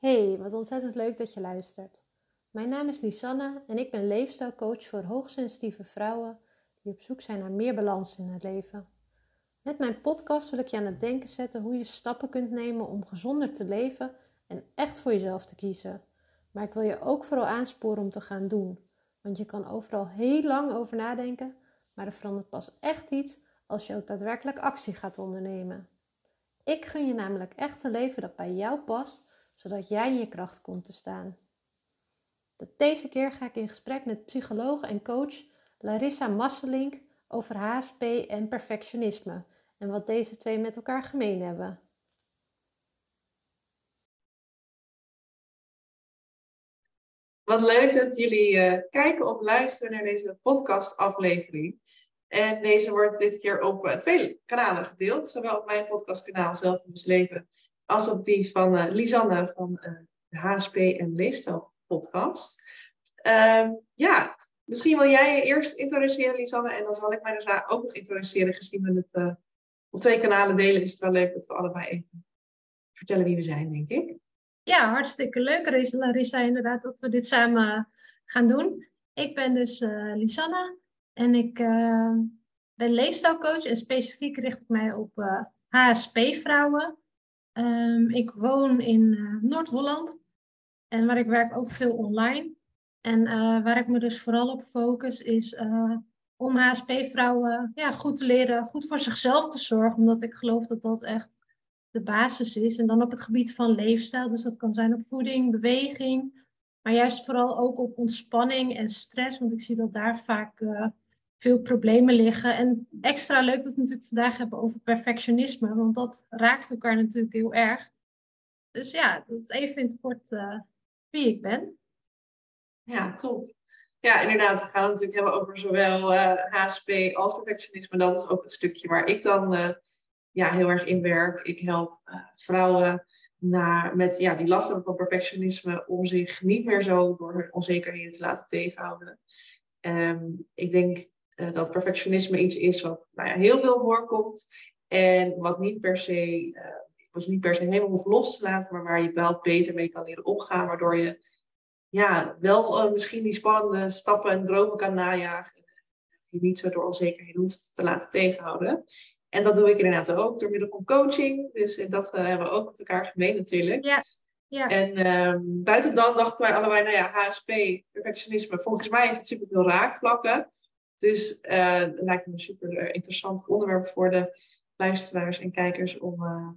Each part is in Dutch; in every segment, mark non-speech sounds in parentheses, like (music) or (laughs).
Hey, wat ontzettend leuk dat je luistert. Mijn naam is Lisanne en ik ben leefstijlcoach voor hoogsensitieve vrouwen die op zoek zijn naar meer balans in het leven. Met mijn podcast wil ik je aan het denken zetten hoe je stappen kunt nemen om gezonder te leven en echt voor jezelf te kiezen. Maar ik wil je ook vooral aansporen om te gaan doen, want je kan overal heel lang over nadenken, maar er verandert pas echt iets als je ook daadwerkelijk actie gaat ondernemen. Ik gun je namelijk echt een leven dat bij jou past zodat jij in je kracht komt te staan. Deze keer ga ik in gesprek met psycholoog en coach Larissa Masselink over HSP en perfectionisme en wat deze twee met elkaar gemeen hebben. Wat leuk dat jullie uh, kijken of luisteren naar deze podcastaflevering. En deze wordt dit keer op uh, twee kanalen gedeeld. Zowel op mijn podcastkanaal Zelf in Leven als op die van uh, Lisanne van de HSP en Leefstijl podcast. Uh, ja, misschien wil jij je eerst introduceren, Lisanne, en dan zal ik mij daarna ook nog introduceren, gezien we het uh, op twee kanalen delen, is het wel leuk dat we allebei even vertellen wie we zijn, denk ik. Ja, hartstikke leuk, Larissa, inderdaad, dat we dit samen gaan doen. Ik ben dus Lisanne en ik ben leefstijlcoach en specifiek richt ik mij op HSP-vrouwen. Um, ik woon in uh, Noord-Holland en waar ik werk ook veel online. En uh, waar ik me dus vooral op focus is uh, om HSP-vrouwen ja, goed te leren, goed voor zichzelf te zorgen, omdat ik geloof dat dat echt de basis is. En dan op het gebied van leefstijl, dus dat kan zijn op voeding, beweging, maar juist vooral ook op ontspanning en stress, want ik zie dat daar vaak veel problemen liggen. En extra leuk dat we natuurlijk vandaag hebben over perfectionisme, want dat raakt elkaar natuurlijk heel erg. Dus ja, dat is even in het kort uh, wie ik ben. Ja, top. Ja, inderdaad. We gaan het natuurlijk hebben over zowel uh, eh, HSP als perfectionisme. Dat is ook het stukje waar ik dan uh, ja, heel erg in werk. Ik help vrouwen naar, met ja, die last van perfectionisme om zich niet meer zo door hun onzekerheden te laten tegenhouden. Um, ik denk uh, dat perfectionisme iets is wat nou ja, heel veel voorkomt. En wat niet per se, uh, wat je niet per se helemaal hoeft los te laten, maar waar je wel beter mee kan leren omgaan. Waardoor je ja, wel uh, misschien die spannende stappen en dromen kan najagen. Die niet zo door onzekerheden hoeft te laten tegenhouden. En dat doe ik inderdaad ook door middel van coaching. Dus dat hebben we ook met elkaar gemeen natuurlijk. Ja. Ja. En um, buiten dan dachten wij allebei, nou ja, HSP, perfectionisme, volgens mij is het superveel raakvlakken. Dus uh, het lijkt me een super eh, interessant onderwerp voor de luisteraars en kijkers om, uh,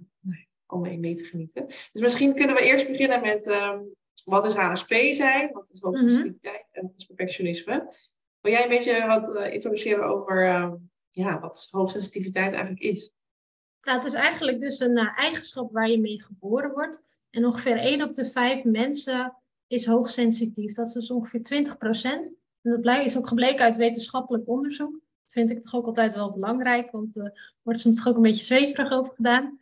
om mee, mee te genieten. Dus misschien kunnen we eerst beginnen met um, wat is HSP zijn, wat is hoogsensitiviteit mm en wat is perfectionisme. Wil jij een beetje wat uh, introduceren over uh, ja, wat hoogsensitiviteit eigenlijk is? Nou, het is eigenlijk dus een eigenschap waar je mee geboren wordt. En ongeveer 1 op de 5 mensen is hoogsensitief. Dat is dus ongeveer 20 procent. En dat is ook gebleken uit wetenschappelijk onderzoek. Dat vind ik toch ook altijd wel belangrijk, want er uh, wordt soms toch ook een beetje zweverig over gedaan.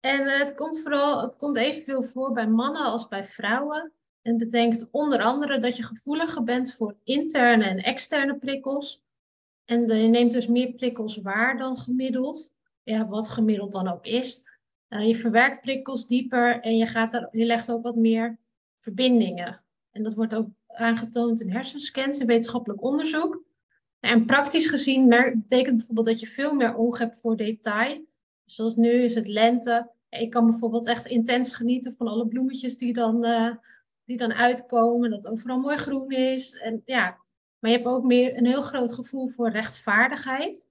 En uh, het komt vooral, het komt evenveel voor bij mannen als bij vrouwen. En betekent onder andere dat je gevoeliger bent voor interne en externe prikkels. En je neemt dus meer prikkels waar dan gemiddeld. Ja, wat gemiddeld dan ook is. Uh, je verwerkt prikkels dieper en je, gaat er, je legt ook wat meer verbindingen. En dat wordt ook aangetoond in hersenscans en wetenschappelijk onderzoek. En praktisch gezien betekent bijvoorbeeld dat je veel meer oog hebt voor detail. Zoals nu is het lente. Ik kan bijvoorbeeld echt intens genieten van alle bloemetjes die dan, uh, die dan uitkomen. Dat overal mooi groen is. En, ja. Maar je hebt ook meer een heel groot gevoel voor rechtvaardigheid.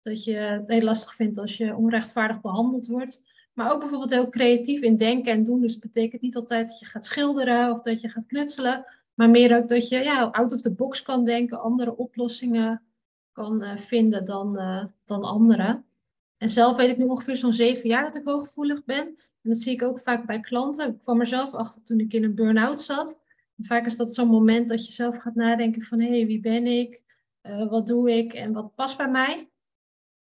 Dat je het heel lastig vindt als je onrechtvaardig behandeld wordt. Maar ook bijvoorbeeld heel creatief in denken en doen. Dus het betekent niet altijd dat je gaat schilderen of dat je gaat knutselen. Maar meer ook dat je ja, out of the box kan denken, andere oplossingen kan uh, vinden dan, uh, dan anderen. En zelf weet ik nu ongeveer zo'n zeven jaar dat ik hooggevoelig ben. En dat zie ik ook vaak bij klanten. Ik kwam er zelf achter toen ik in een burn-out zat. En vaak is dat zo'n moment dat je zelf gaat nadenken van... hé, hey, wie ben ik? Uh, wat doe ik? En wat past bij mij?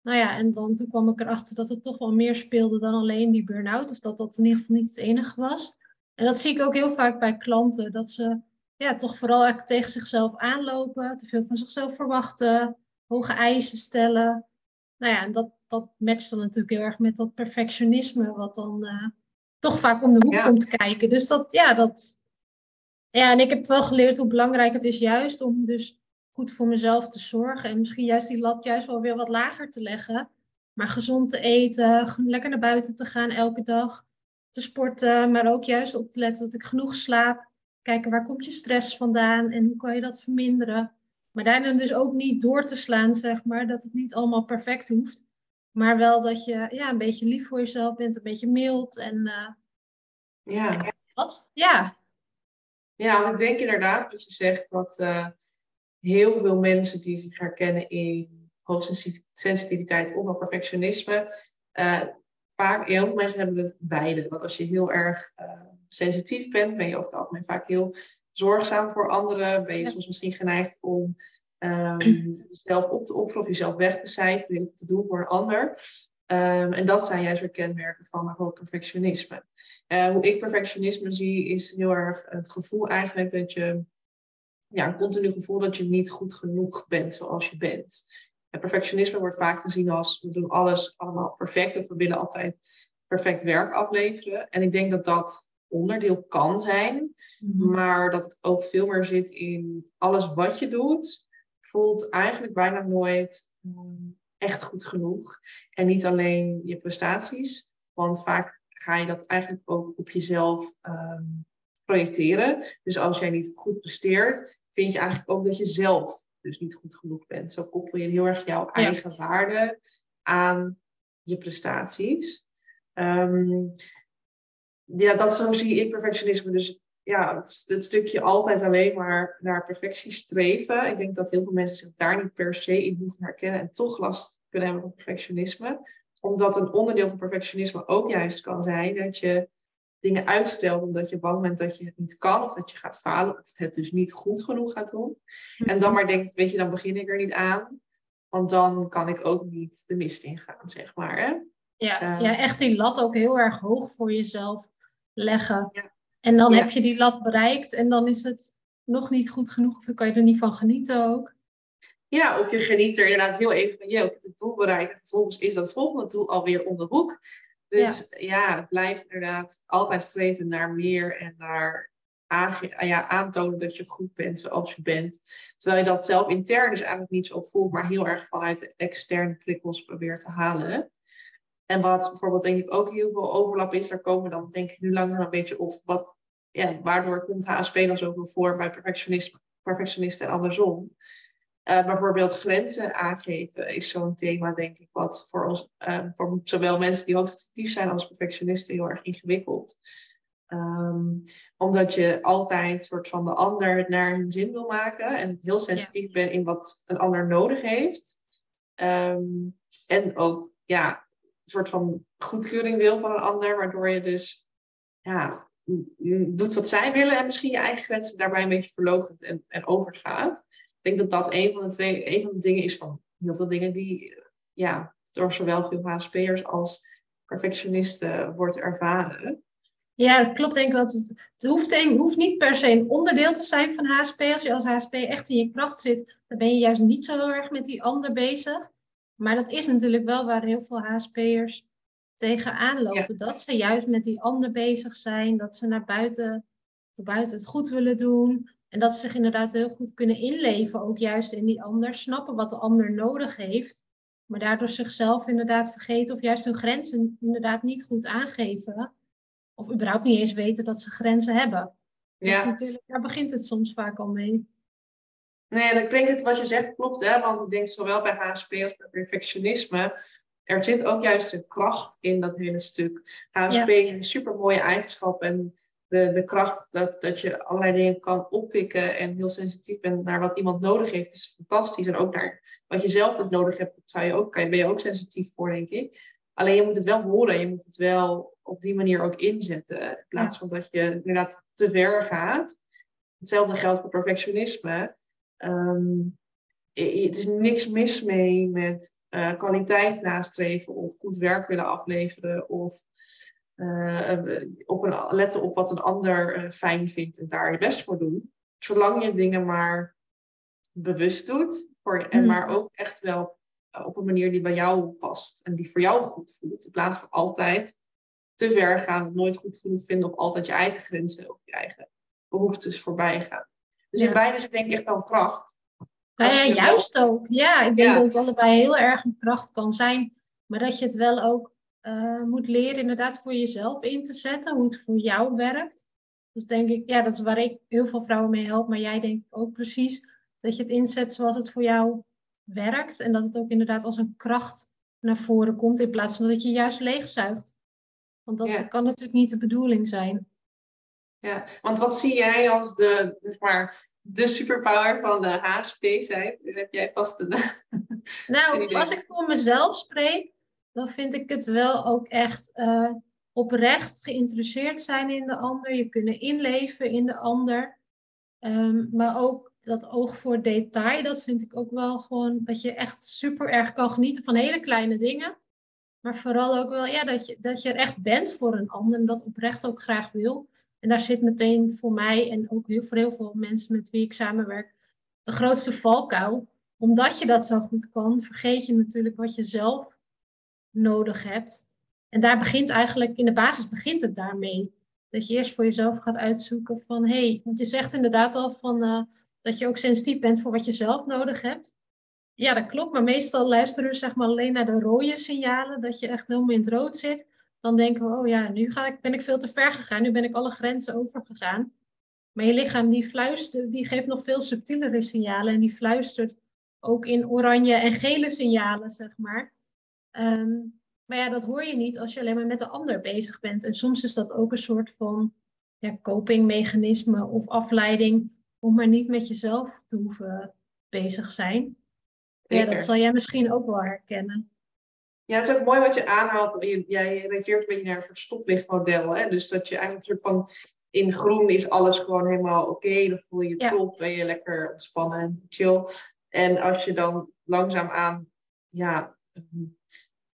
Nou ja, en dan toen kwam ik erachter dat het toch wel meer speelde dan alleen die burn-out. Of dat dat in ieder geval niet het enige was. En dat zie ik ook heel vaak bij klanten. Dat ze ja, toch vooral tegen zichzelf aanlopen, te veel van zichzelf verwachten, hoge eisen stellen. Nou ja, en dat, dat matcht dan natuurlijk heel erg met dat perfectionisme, wat dan uh, toch vaak om de hoek komt kijken. Dus dat, ja, dat. Ja, en ik heb wel geleerd hoe belangrijk het is juist om dus goed voor mezelf te zorgen. En misschien juist die lat juist wel weer wat lager te leggen. Maar gezond te eten, lekker naar buiten te gaan elke dag. Te sporten, maar ook juist op te letten dat ik genoeg slaap. Kijken waar komt je stress vandaan en hoe kan je dat verminderen. Maar daarna dus ook niet door te slaan, zeg maar. Dat het niet allemaal perfect hoeft. Maar wel dat je ja, een beetje lief voor jezelf bent, een beetje mild. En uh, ja. wat? Ja. Ja, want ik denk inderdaad wat je zegt, dat uh, heel veel mensen die zich herkennen in hoogsensitiviteit of perfectionisme, uh, vaak, heel veel mensen hebben het beide. Want als je heel erg sensitief bent, ben je over het algemeen vaak heel zorgzaam voor anderen. Ben je soms misschien geneigd om um, (clears throat) jezelf op te offeren of jezelf weg te cijferen, te doen voor een ander. Um, en dat zijn juist weer kenmerken van bijvoorbeeld perfectionisme. Uh, hoe ik perfectionisme zie, is heel erg het gevoel eigenlijk dat je, ja, een continu gevoel dat je niet goed genoeg bent zoals je bent. En perfectionisme wordt vaak gezien als we doen alles allemaal perfect of we willen altijd perfect werk afleveren. En ik denk dat dat onderdeel kan zijn, mhm. maar dat het ook veel meer zit in alles wat je doet, voelt eigenlijk bijna nooit um, echt goed genoeg. En niet alleen je prestaties, want vaak ga je dat eigenlijk ook op jezelf um, projecteren. Dus als jij niet goed presteert, vind je eigenlijk ook dat je zelf dus niet goed genoeg bent. Zo koppel je heel erg jouw eigen waarde aan je prestaties. Um, ja, dat zo zie ik perfectionisme. Dus ja, het, het, stukje altijd alleen maar naar perfectie streven. Ik denk dat heel veel mensen zich daar niet per se in hoeven herkennen en toch last kunnen hebben van perfectionisme. Omdat een onderdeel van perfectionisme ook juist kan zijn dat je dingen uitstelt omdat je bang bent dat je het niet kan of dat je gaat falen of het dus niet goed genoeg gaat doen. En dan maar denkt, weet je, dan begin ik er niet aan. Want dan kan ik ook niet de mist ingaan, zeg maar. Hè? Ja, uh, ja, echt die lat ook heel erg hoog voor jezelf leggen. Ja. En dan heb je die lat bereikt en dan is het nog niet goed genoeg. Of dan kan je er niet van genieten ook. Ja, of je geniet er inderdaad heel even van, je hebt het doel bereikt. En vervolgens is dat volgende doel alweer om de hoek. Dus ja. het blijft inderdaad altijd streven naar meer en naar ja, aantonen dat je goed bent zoals je bent. Terwijl je dat zelf intern dus eigenlijk niet zo voelt, maar heel erg vanuit de externe prikkels probeert te halen. En wat bijvoorbeeld denk ik ook heel veel overlap is, daar komen dan denk ik nu langzaam een beetje op. Wat, ja, waardoor komt HSP dan zoveel voor bij perfectionisten en andersom. Uh, bijvoorbeeld grenzen aangeven is zo'n thema, denk ik, wat voor ons, uh, voor zowel mensen die hoogsensitief zijn als perfectionisten heel erg ingewikkeld. Um, omdat je altijd soort van de ander naar hun zin wil maken en heel sensitief ja. bent in wat een ander nodig heeft. Um, en ook ja, soort van goedkeuring wil van een ander, waardoor je dus ja, doet wat zij willen en misschien je eigen grenzen daarbij een beetje verloogt en, en overgaat. Ik denk dat dat een van de twee, een van de dingen is van heel veel dingen die ja, door zowel veel HSP'ers als perfectionisten wordt ervaren. Ja, dat klopt denk ik wel. Het, het hoeft, hoeft niet per se een onderdeel te zijn van HSP. Als je als HSP echt in je kracht zit, dan ben je juist niet zo heel erg met die ander bezig. Maar dat is natuurlijk wel waar heel veel HSP'ers tegenaan lopen. Dat ze juist met die ander bezig zijn. Dat ze naar buiten, voor buiten het goed willen doen. En dat ze zich inderdaad heel goed kunnen inleven. Ook juist in die ander. Snappen wat de ander nodig heeft. Maar daardoor zichzelf inderdaad vergeten. Of juist hun grenzen inderdaad niet goed aangeven. Of überhaupt niet eens weten dat ze grenzen hebben. Ja. natuurlijk, daar begint het soms vaak al mee. Nee, en ik denk dat wat je zegt klopt, hè? want ik denk zowel bij HSP als bij perfectionisme, er zit ook juist een kracht in dat hele stuk. HSP is een super mooie eigenschap en de, de kracht dat, dat je allerlei dingen kan oppikken en heel sensitief bent naar wat iemand nodig heeft, is fantastisch. En ook naar wat je zelf ook nodig hebt, zou je ook, ben je ook sensitief voor, denk ik. Alleen je moet het wel horen, je moet het wel op die manier ook inzetten. In plaats van dat je inderdaad te ver gaat. Hetzelfde geldt voor perfectionisme. Um, het is niks mis mee met uh, kwaliteit nastreven of goed werk willen afleveren of op een, letten op wat een ander uh, fijn vindt en daar je best voor doen. Zolang je dingen maar bewust doet voor, en hmm. maar ook echt wel op een manier die bij jou past en die voor jou goed voelt. In plaats van altijd te ver gaan, nooit goed genoeg vinden of altijd je eigen grenzen of je eigen behoeftes voorbij gaan. Dus in beide zit denk ik echt wel kracht. Nou ja, juist ook. Ja, ik denk dat het allebei heel erg een kracht kan zijn. Maar dat je het wel ook uh, moet leren inderdaad voor jezelf in te zetten. Hoe het voor jou werkt. Dus denk ik, ja, dat is waar ik heel veel vrouwen mee help. Maar jij denkt ook precies dat je het inzet zoals het voor jou werkt. En dat het ook inderdaad als een kracht naar voren komt. In plaats van dat je juist leegzuigt. Want dat kan natuurlijk niet de bedoeling zijn. Ja, want wat zie jij als de, zeg maar, de superpower van de HSP zijn? Heb jij vast een. Nou, (laughs) als ik voor mezelf spreek, dan vind ik het wel ook echt uh, oprecht geïnteresseerd zijn in de ander. Je kunnen inleven in de ander. Ehm, maar ook dat oog voor detail, dat vind ik ook wel gewoon dat je echt super erg kan genieten van hele kleine dingen. Maar vooral ook wel ja, dat, je, dat je er echt bent voor een ander en dat oprecht ook graag wil. En daar zit meteen voor mij en ook heel, voor heel veel mensen met wie ik samenwerk de grootste valkuil. Omdat je dat zo goed kan, vergeet je natuurlijk wat je zelf nodig hebt. En daar begint eigenlijk, in de basis begint het daarmee. Dat je eerst voor jezelf gaat uitzoeken van, hé, hey, want je zegt inderdaad al van, uh, dat je ook sensitief bent voor wat je zelf nodig hebt. Ja, dat klopt, maar meestal luisteren we zeg maar alleen naar de rode signalen, dat je echt helemaal in het rood zit dan denken we, oh ja, nu ga ik, ben ik veel te ver gegaan, nu ben ik alle grenzen overgegaan. Maar je lichaam die fluistert, die geeft nog veel subtielere signalen en die fluistert ook in oranje en gele signalen, zeg maar. Ehm, maar ja, dat hoor je niet als je alleen maar met de ander bezig bent. En soms is dat ook een soort van ja, copingmechanisme of afleiding om maar niet met jezelf te hoeven bezig zijn. Ja, dat zal jij misschien ook wel herkennen. Ja, het is ook mooi wat je aanhaalt. Jij refereert een beetje naar een soort stoplichtmodel. Hè? Dus dat je eigenlijk een soort van in groen is alles gewoon helemaal oké. Dan voel je je top, ben je lekker ontspannen en chill. En als je dan langzaam aan, ja,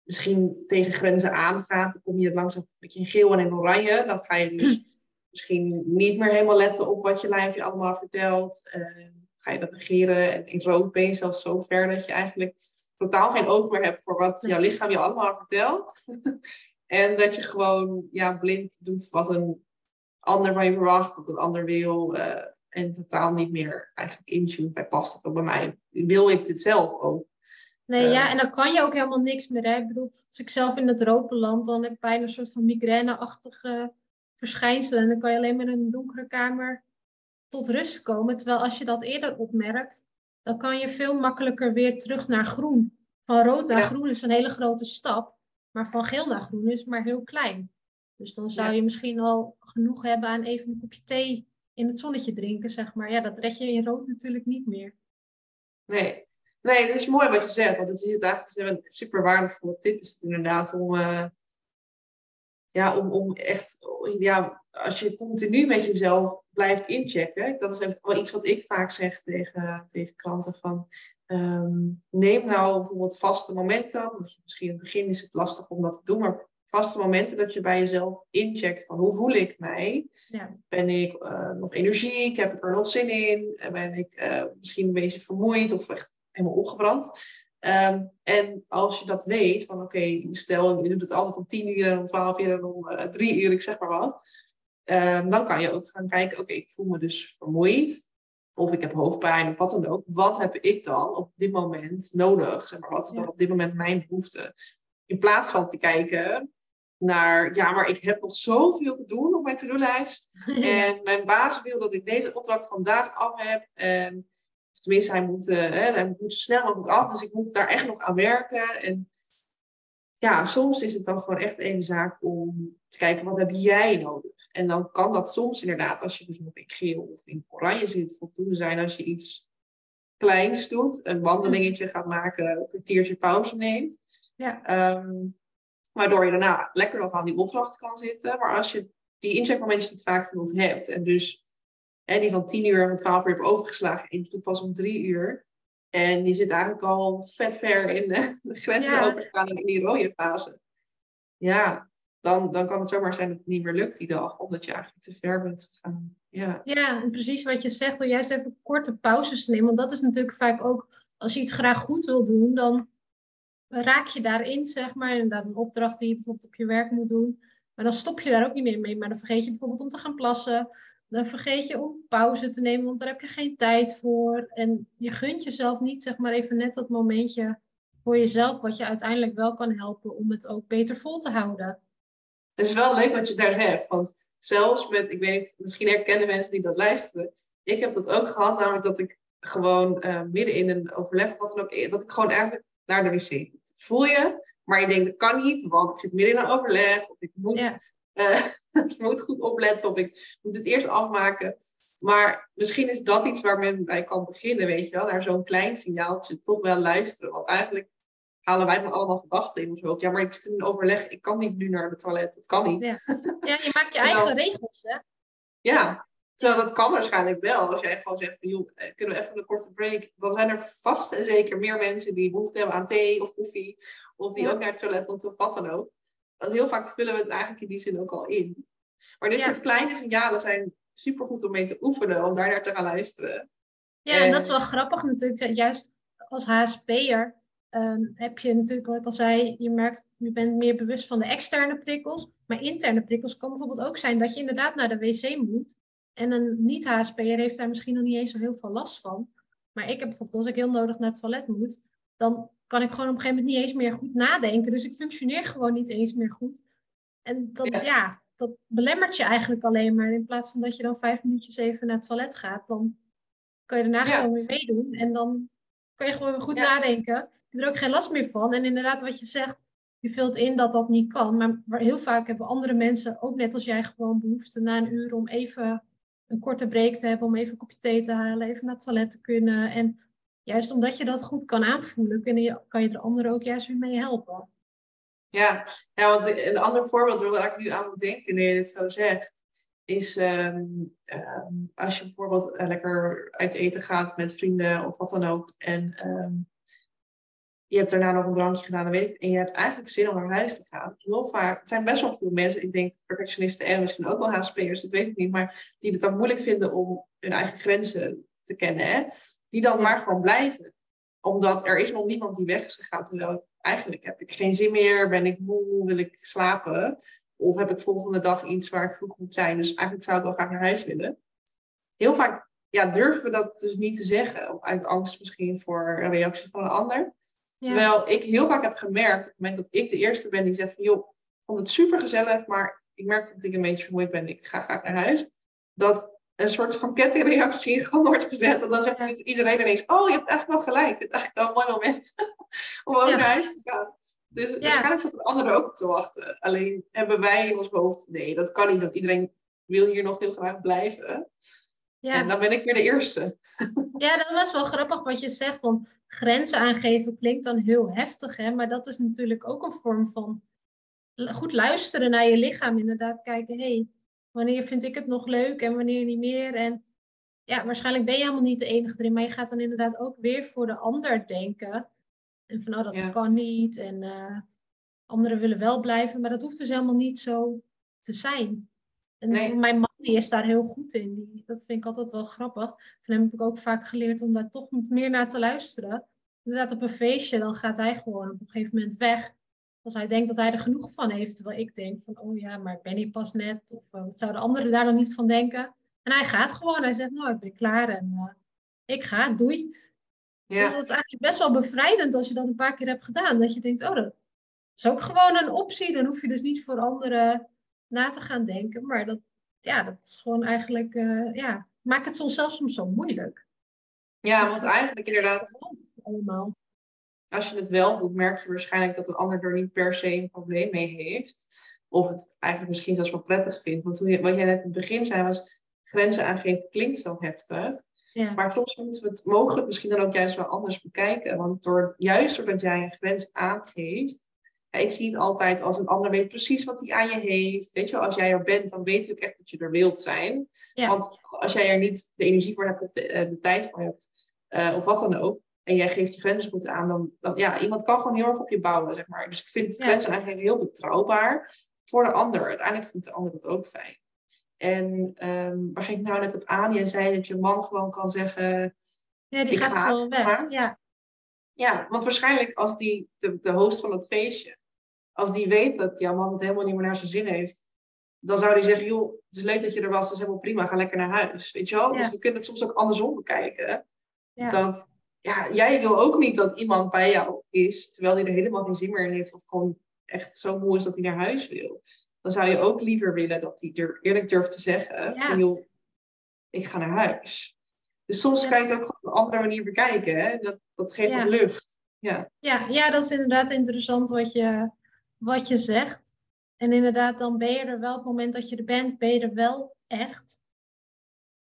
misschien tegen grenzen aangaat, dan kom je langzaam een beetje in geel en in oranje. Dan ga je dus (clears throat) misschien niet meer helemaal letten op wat je lijfje allemaal vertelt. Uh, ga je dat negeren en in rood ben je zelfs zo ver dat je eigenlijk totaal geen oog meer hebt voor wat jouw lichaam je allemaal vertelt. (laughs) en dat je gewoon ja, blind doet wat een ander van je verwacht, wat een ander wil. Uh, en totaal niet meer eigenlijk intune bij past het ook bij mij. Wil ik dit zelf ook? Nee, ja, eh. en dan kan je ook helemaal niks meer. Hè? Ik bedoel, als ik zelf in het rood land, dan heb ik bijna een soort van migraineachtige verschijnselen. En dan kan je alleen maar in een donkere kamer tot rust komen. Terwijl als je dat eerder opmerkt, dan kan je veel makkelijker weer terug naar groen. Van rood naar groen is een hele grote stap, maar van geel naar groen is maar heel klein. Dus dan zou je misschien al genoeg hebben aan even een kopje thee in het zonnetje drinken, zeg maar. Ja, dat red je in rood natuurlijk niet meer. Nee, nee dat is mooi wat je zegt, want het is eigenlijk een super waardevolle tip is het inderdaad om, uh, ja, om, om echt, ja, als je continu met jezelf blijft inchecken. Dat is ook wel iets wat ik vaak zeg tegen, tegen klanten van ehm, neem nou bijvoorbeeld vaste momenten. Misschien in het begin is het lastig om dat te doen, maar vaste momenten dat je bij jezelf incheckt van hoe voel ik mij? Ja. Ben ik uh, nog energiek? Heb ik er nog zin in? Ben ik uh, misschien een beetje vermoeid of echt helemaal opgebrand? Um, en als je dat weet, van oké, stel je doet het altijd om tien uur en om twaalf uur en om uh, drie uur, ik zeg maar wat. Um, dan kan je ook gaan kijken, oké, ik voel me dus vermoeid. Of ik heb hoofdpijn of wat dan ook. Wat heb ik dan op dit moment nodig? Zeg maar, wat is dan op dit moment mijn behoefte? In plaats van te kijken naar, ja, maar ik heb nog zoveel te doen op mijn to-do-lijst. (laughs) En mijn baas wil dat ik deze opdracht vandaag af heb. En tenminste, hij moet, uh, hij moet zo snel mogelijk af. Dus ik moet daar echt nog aan werken. En ja, soms is het dan gewoon echt een zaak om te kijken, wat heb jij nodig? En dan kan dat soms inderdaad, als je dus nog in geel of in oranje zit, voldoende zijn als je iets kleins doet. Een wandelingetje gaat maken, een kwartiertje pauze neemt. Ja. Ehm, waardoor je daarna lekker nog aan die opdracht kan zitten. Maar als je die incheckmomentjes niet vaak genoeg hebt en dus hè, die van 10 uur en 12 uur hebt overgeslagen en je doet pas om 3 uur, en die zit eigenlijk al vet ver in de, (laughs) de grenzen ja. in die rode fase. Ja, dan, dan kan het zomaar zijn dat het niet meer lukt die dag, omdat je eigenlijk te ver bent gegaan. Ja, ja en precies wat je zegt, door juist even korte pauzes te nemen. Want dat is natuurlijk vaak ook, als je iets graag goed wil doen, dan raak je daarin, zeg maar. Inderdaad, een opdracht die je bijvoorbeeld op je werk moet doen. Maar dan stop je daar ook niet meer mee. Maar dan vergeet je bijvoorbeeld om te gaan plassen. Dan vergeet je om pauze te nemen, want daar heb je geen tijd voor. En je gunt jezelf niet, zeg maar, even net dat momentje voor jezelf, wat je uiteindelijk wel kan helpen om het ook beter vol te houden. Het is wel leuk wat je daar zegt, want zelfs met, ik weet niet, misschien herkennen mensen die dat luisteren. Ik heb dat ook gehad, namelijk dat ik gewoon uh, midden in een overleg, wat dan ook, dat ik gewoon eigenlijk naar de wc. Dat voel je, maar je denkt, dat kan niet, want ik zit midden in een overleg, of ik moet, ja. (laughs) uh, ik moet goed opletten, of ik moet het eerst afmaken. Maar misschien is dat iets waar men bij kan beginnen, weet je wel, naar zo'n klein signaaltje toch wel luisteren. Want eigenlijk halen wij dan allemaal gedachten in ons hoofd. Ja, maar ik zit in een overleg, ik kan niet nu naar het toilet, dat kan niet. Ja, ja je maakt je (laughs) eigen regels, hè? Ja, terwijl dat kan waarschijnlijk wel. Als jij gewoon zegt van, joh, eh, kunnen we even een korte break? Dan zijn er vast en zeker meer mensen die behoefte hebben aan thee of koffie. Of die ook naar het toilet moeten of wat dan ook. Want heel vaak vullen we het eigenlijk in die zin ook al in. Maar dit soort kleine signalen zijn supergoed om mee te oefenen, om daar naar te gaan luisteren. Ja, en, dat is wel grappig natuurlijk. Juist als HSP'er um, heb je natuurlijk, wat ik al zei, je merkt, je bent meer bewust van de externe prikkels. Maar interne prikkels kan bijvoorbeeld ook zijn dat je inderdaad naar de wc moet. En een niet-HSP'er heeft daar misschien nog niet eens zo heel veel last van. Maar ik heb bijvoorbeeld, als ik heel nodig naar het toilet moet, dan kan ik gewoon op een gegeven moment niet eens meer goed nadenken. Dus ik functioneer gewoon niet eens meer goed. En dat, ja. dat belemmert je eigenlijk alleen maar. In plaats van dat je dan vijf minuutjes even naar het toilet gaat, dan kan je daarna gewoon weer meedoen. En dan kan je gewoon goed nadenken. Je hebt er ook geen last meer van. En inderdaad, wat je zegt, je vult in dat dat niet kan. Maar heel vaak hebben andere mensen, ook net als jij, gewoon behoefte na een uur om even een korte break te hebben, om even een kopje thee te halen, even naar het toilet te kunnen. En juist omdat je dat goed kan aanvoelen, kun je, kan je er anderen ook juist weer mee helpen. Ja, ja want een ander voorbeeld waar ik nu aan moet denken, wanneer je dit zo zegt, is ehm, ehm, als je bijvoorbeeld eh, lekker uit eten gaat met vrienden of wat dan ook. En ehm, je hebt daarna nog een drankje gedaan, en je hebt eigenlijk zin om naar huis te gaan. Heel vaak, het zijn best wel veel mensen, ik denk perfectionisten en misschien ook wel HSP'ers, dat weet ik niet, maar die het dan moeilijk vinden om hun eigen grenzen te kennen. Hè? Die dan maar gewoon blijven. Omdat er is nog niemand die weg is gegaan. Terwijl eigenlijk heb ik geen zin meer, ben ik moe, wil ik slapen. Of heb ik volgende dag iets waar ik vroeg moet zijn. Dus eigenlijk zou ik wel graag naar huis willen. Heel vaak ja, durven we dat dus niet te zeggen. Uit angst misschien voor een reactie van een ander. Terwijl ik heel vaak heb gemerkt, op het moment dat ik de eerste ben die zegt van joh, ik vond het super gezellig, maar ik merk dat ik een beetje vermoeid ben, ik ga graag naar huis. Dat een soort van kettingreactie (laughs) gewoon wordt gezet. En dan zegt iedereen ineens, oh, je hebt eigenlijk wel gelijk. Het is eigenlijk wel een mooi moment (laughs) om ook naar huis te gaan. Dus waarschijnlijk zat de andere ook te wachten. Alleen hebben wij in ons hoofd, nee, dat kan niet. Dat iedereen wil hier nog heel graag blijven. Ja. En dan ben ik weer de eerste. Ja, dat was wel grappig wat je zegt. Want grenzen aangeven klinkt dan heel heftig. Hè? Maar dat is natuurlijk ook een vorm van goed luisteren naar je lichaam. Inderdaad kijken, hé, hey, wanneer vind ik het nog leuk en wanneer niet meer. En ja, waarschijnlijk ben je helemaal niet de enige erin. Maar je gaat dan inderdaad ook weer voor de ander denken. En van, oh, dat kan niet. En uh, anderen willen wel blijven. Maar dat hoeft dus helemaal niet zo te zijn. En mijn man die is daar heel goed in. Die, dat vind ik altijd wel grappig. Van hem heb ik ook vaak geleerd om daar toch meer naar te luisteren. Inderdaad, op een feestje, dan gaat hij gewoon op een gegeven moment weg. Als hij denkt dat hij er genoeg van heeft. Terwijl ik denk van, oh ja, maar ik ben hier pas net. Of uh, wat zouden anderen daar dan niet van denken? En hij gaat gewoon. Hij zegt, nou, ik ben klaar en uh, ik ga, doei. Ja. Dus dat is eigenlijk best wel bevrijdend als je dat een paar keer hebt gedaan. Dat je denkt, oh, dat is ook gewoon een optie. Dan hoef je dus niet voor anderen na te gaan denken. Maar dat, ja, dat is gewoon eigenlijk, uh, ja, maakt het soms zelfs soms zo moeilijk. Ja, want eigenlijk inderdaad, allemaal. Als je het wel doet, merk je waarschijnlijk dat een ander er niet per se een probleem mee heeft. Of het eigenlijk misschien zelfs wel prettig vindt. Want je, wat jij net in het begin zei was, grenzen aangeven klinkt zo heftig. Ja. Maar soms moeten we het, mogen het misschien dan ook juist wel anders bekijken. Want door, juist doordat jij een grens aangeeft, ik zie het altijd als een ander weet precies wat hij aan je heeft. Weet je, als jij er bent, dan weet ik echt dat je er wilt zijn. Want als jij er niet de energie voor hebt of de, eh, de tijd voor hebt, uh, of wat dan ook, en jij geeft je grenzen goed aan, dan, dan ja, iemand kan gewoon heel erg op je bouwen, zeg maar. Dus ik vind ja. grenzen eigenlijk heel betrouwbaar voor de ander. Uiteindelijk vindt de ander dat ook fijn. En um, waar ging ik nou net op aan? Jij zei dat je man gewoon kan zeggen. Ja, die gaat gewoon weg. Ja. ja, want waarschijnlijk als die de, de host van het feestje als die weet dat jouw man het helemaal niet meer naar zijn zin heeft, dan zou die zeggen, joh, het is leuk dat je er was, dat is helemaal prima, ga lekker naar huis. Weet je wel? Dus we kunnen het soms ook andersom bekijken. Ja. Dat ja, jij wil ook niet dat iemand bij jou is, terwijl hij er helemaal geen zin meer in heeft, of gewoon echt zo moe is dat hij naar huis wil. Dan zou je ook liever willen dat hij er eerlijk durft te zeggen, ja. joh, ik ga naar huis. Dus soms kan je het ook op een andere manier bekijken. Hè? Dat, dat geeft ja. lucht. Ja. Ja, ja, dat is inderdaad interessant wat je, wat je zegt. En inderdaad, dan ben je er wel op het moment dat je er bent, ben je er wel echt.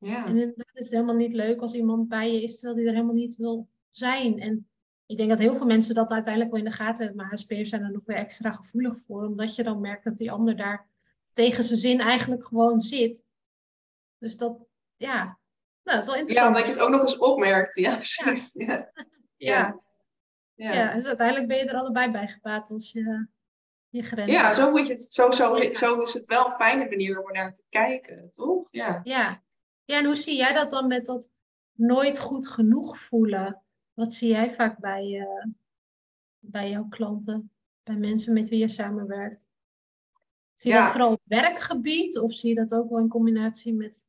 Ja. En inderdaad is het helemaal niet leuk als iemand bij je is terwijl die er helemaal niet wil zijn. En ik denk dat heel veel mensen dat uiteindelijk wel in de gaten hebben, maar HSP'ers zijn er nog weer extra gevoelig voor, omdat je dan merkt dat die ander daar tegen zijn zin eigenlijk gewoon zit. Dus dat, ja, nou, dat is wel interessant. Ja, omdat je het ook nog eens opmerkt. Ja, precies. (laughs) Ja. ja. ja. ja. dus uiteindelijk ben je er allebei bij gebaat als je je grens Ja, zo, moet je het, zo, zo, zo is het wel een fijne manier om er naar te kijken, toch? Ja. ja. Ja, en hoe zie jij dat dan met dat nooit goed genoeg voelen? Wat zie jij vaak bij, uh, bij jouw klanten, bij mensen met wie je samenwerkt? Zie je dat vooral op werkgebied of zie je dat ook wel in combinatie met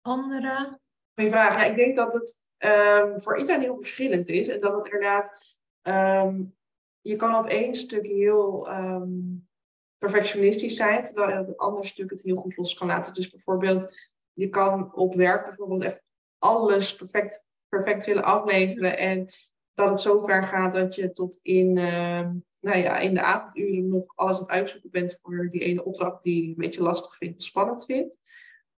anderen? Goeie vraag. Ja, ik denk dat het um, voor iedereen heel verschillend is. En dat het inderdaad, um, je kan op één stuk heel um, perfectionistisch zijn, terwijl je op een ander stuk het heel goed los kan laten. Dus bijvoorbeeld, je kan op werk bijvoorbeeld echt alles perfect, willen afleveren. En dat het zo ver gaat dat je tot in, nou ja, in de avonduren nog alles aan het uitzoeken bent voor die ene opdracht die je een beetje lastig vindt of spannend vindt.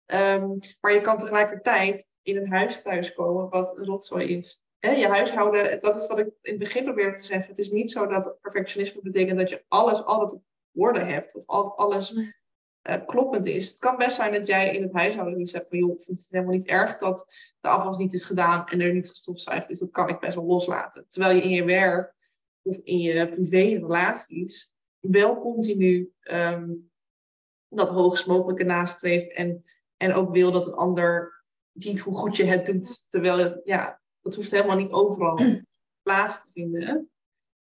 Um, maar je kan tegelijkertijd in een huis thuiskomen wat een rotzooi is. He, je huishouden, dat is wat ik in het begin probeerde te zeggen. Het is niet zo dat perfectionisme betekent dat je alles altijd op orde hebt. Of altijd alles uh, kloppend is. Het kan best zijn dat jij in het huishouden hebt van... joh, ik vind het helemaal niet erg dat de afwas niet is gedaan en er niet gestofzuigd is. Dat kan ik best wel loslaten. Terwijl je in je werk of in je privé relaties wel continu um, dat hoogst mogelijke nastreeft en en ook wil dat een ander ziet hoe goed je het doet. Terwijl, ja, dat hoeft helemaal niet overal (clears throat) plaats te vinden.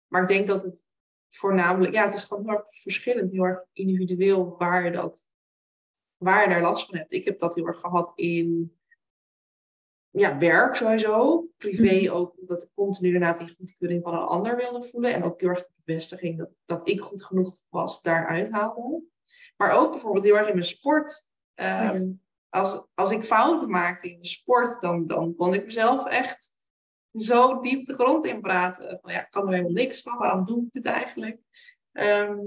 Maar ik denk dat het voornamelijk, ja, het is gewoon heel erg verschillend, heel erg individueel waar je dat, waar je daar last van hebt. Ik heb dat heel erg gehad in ja, werk sowieso. Privé mhm. ook, omdat ik continu inderdaad die goedkeuring van een ander wilde voelen. En ook heel erg de bevestiging dat, dat ik goed genoeg was, daaruit haalde. Maar ook bijvoorbeeld heel erg in mijn sport. Ehm, als, als ik fouten maakte in de sport, dan, dan kon ik mezelf echt zo diep de grond in praten. Van ja, ik kan er helemaal niks van, waarom doe ik dit eigenlijk? Ehm,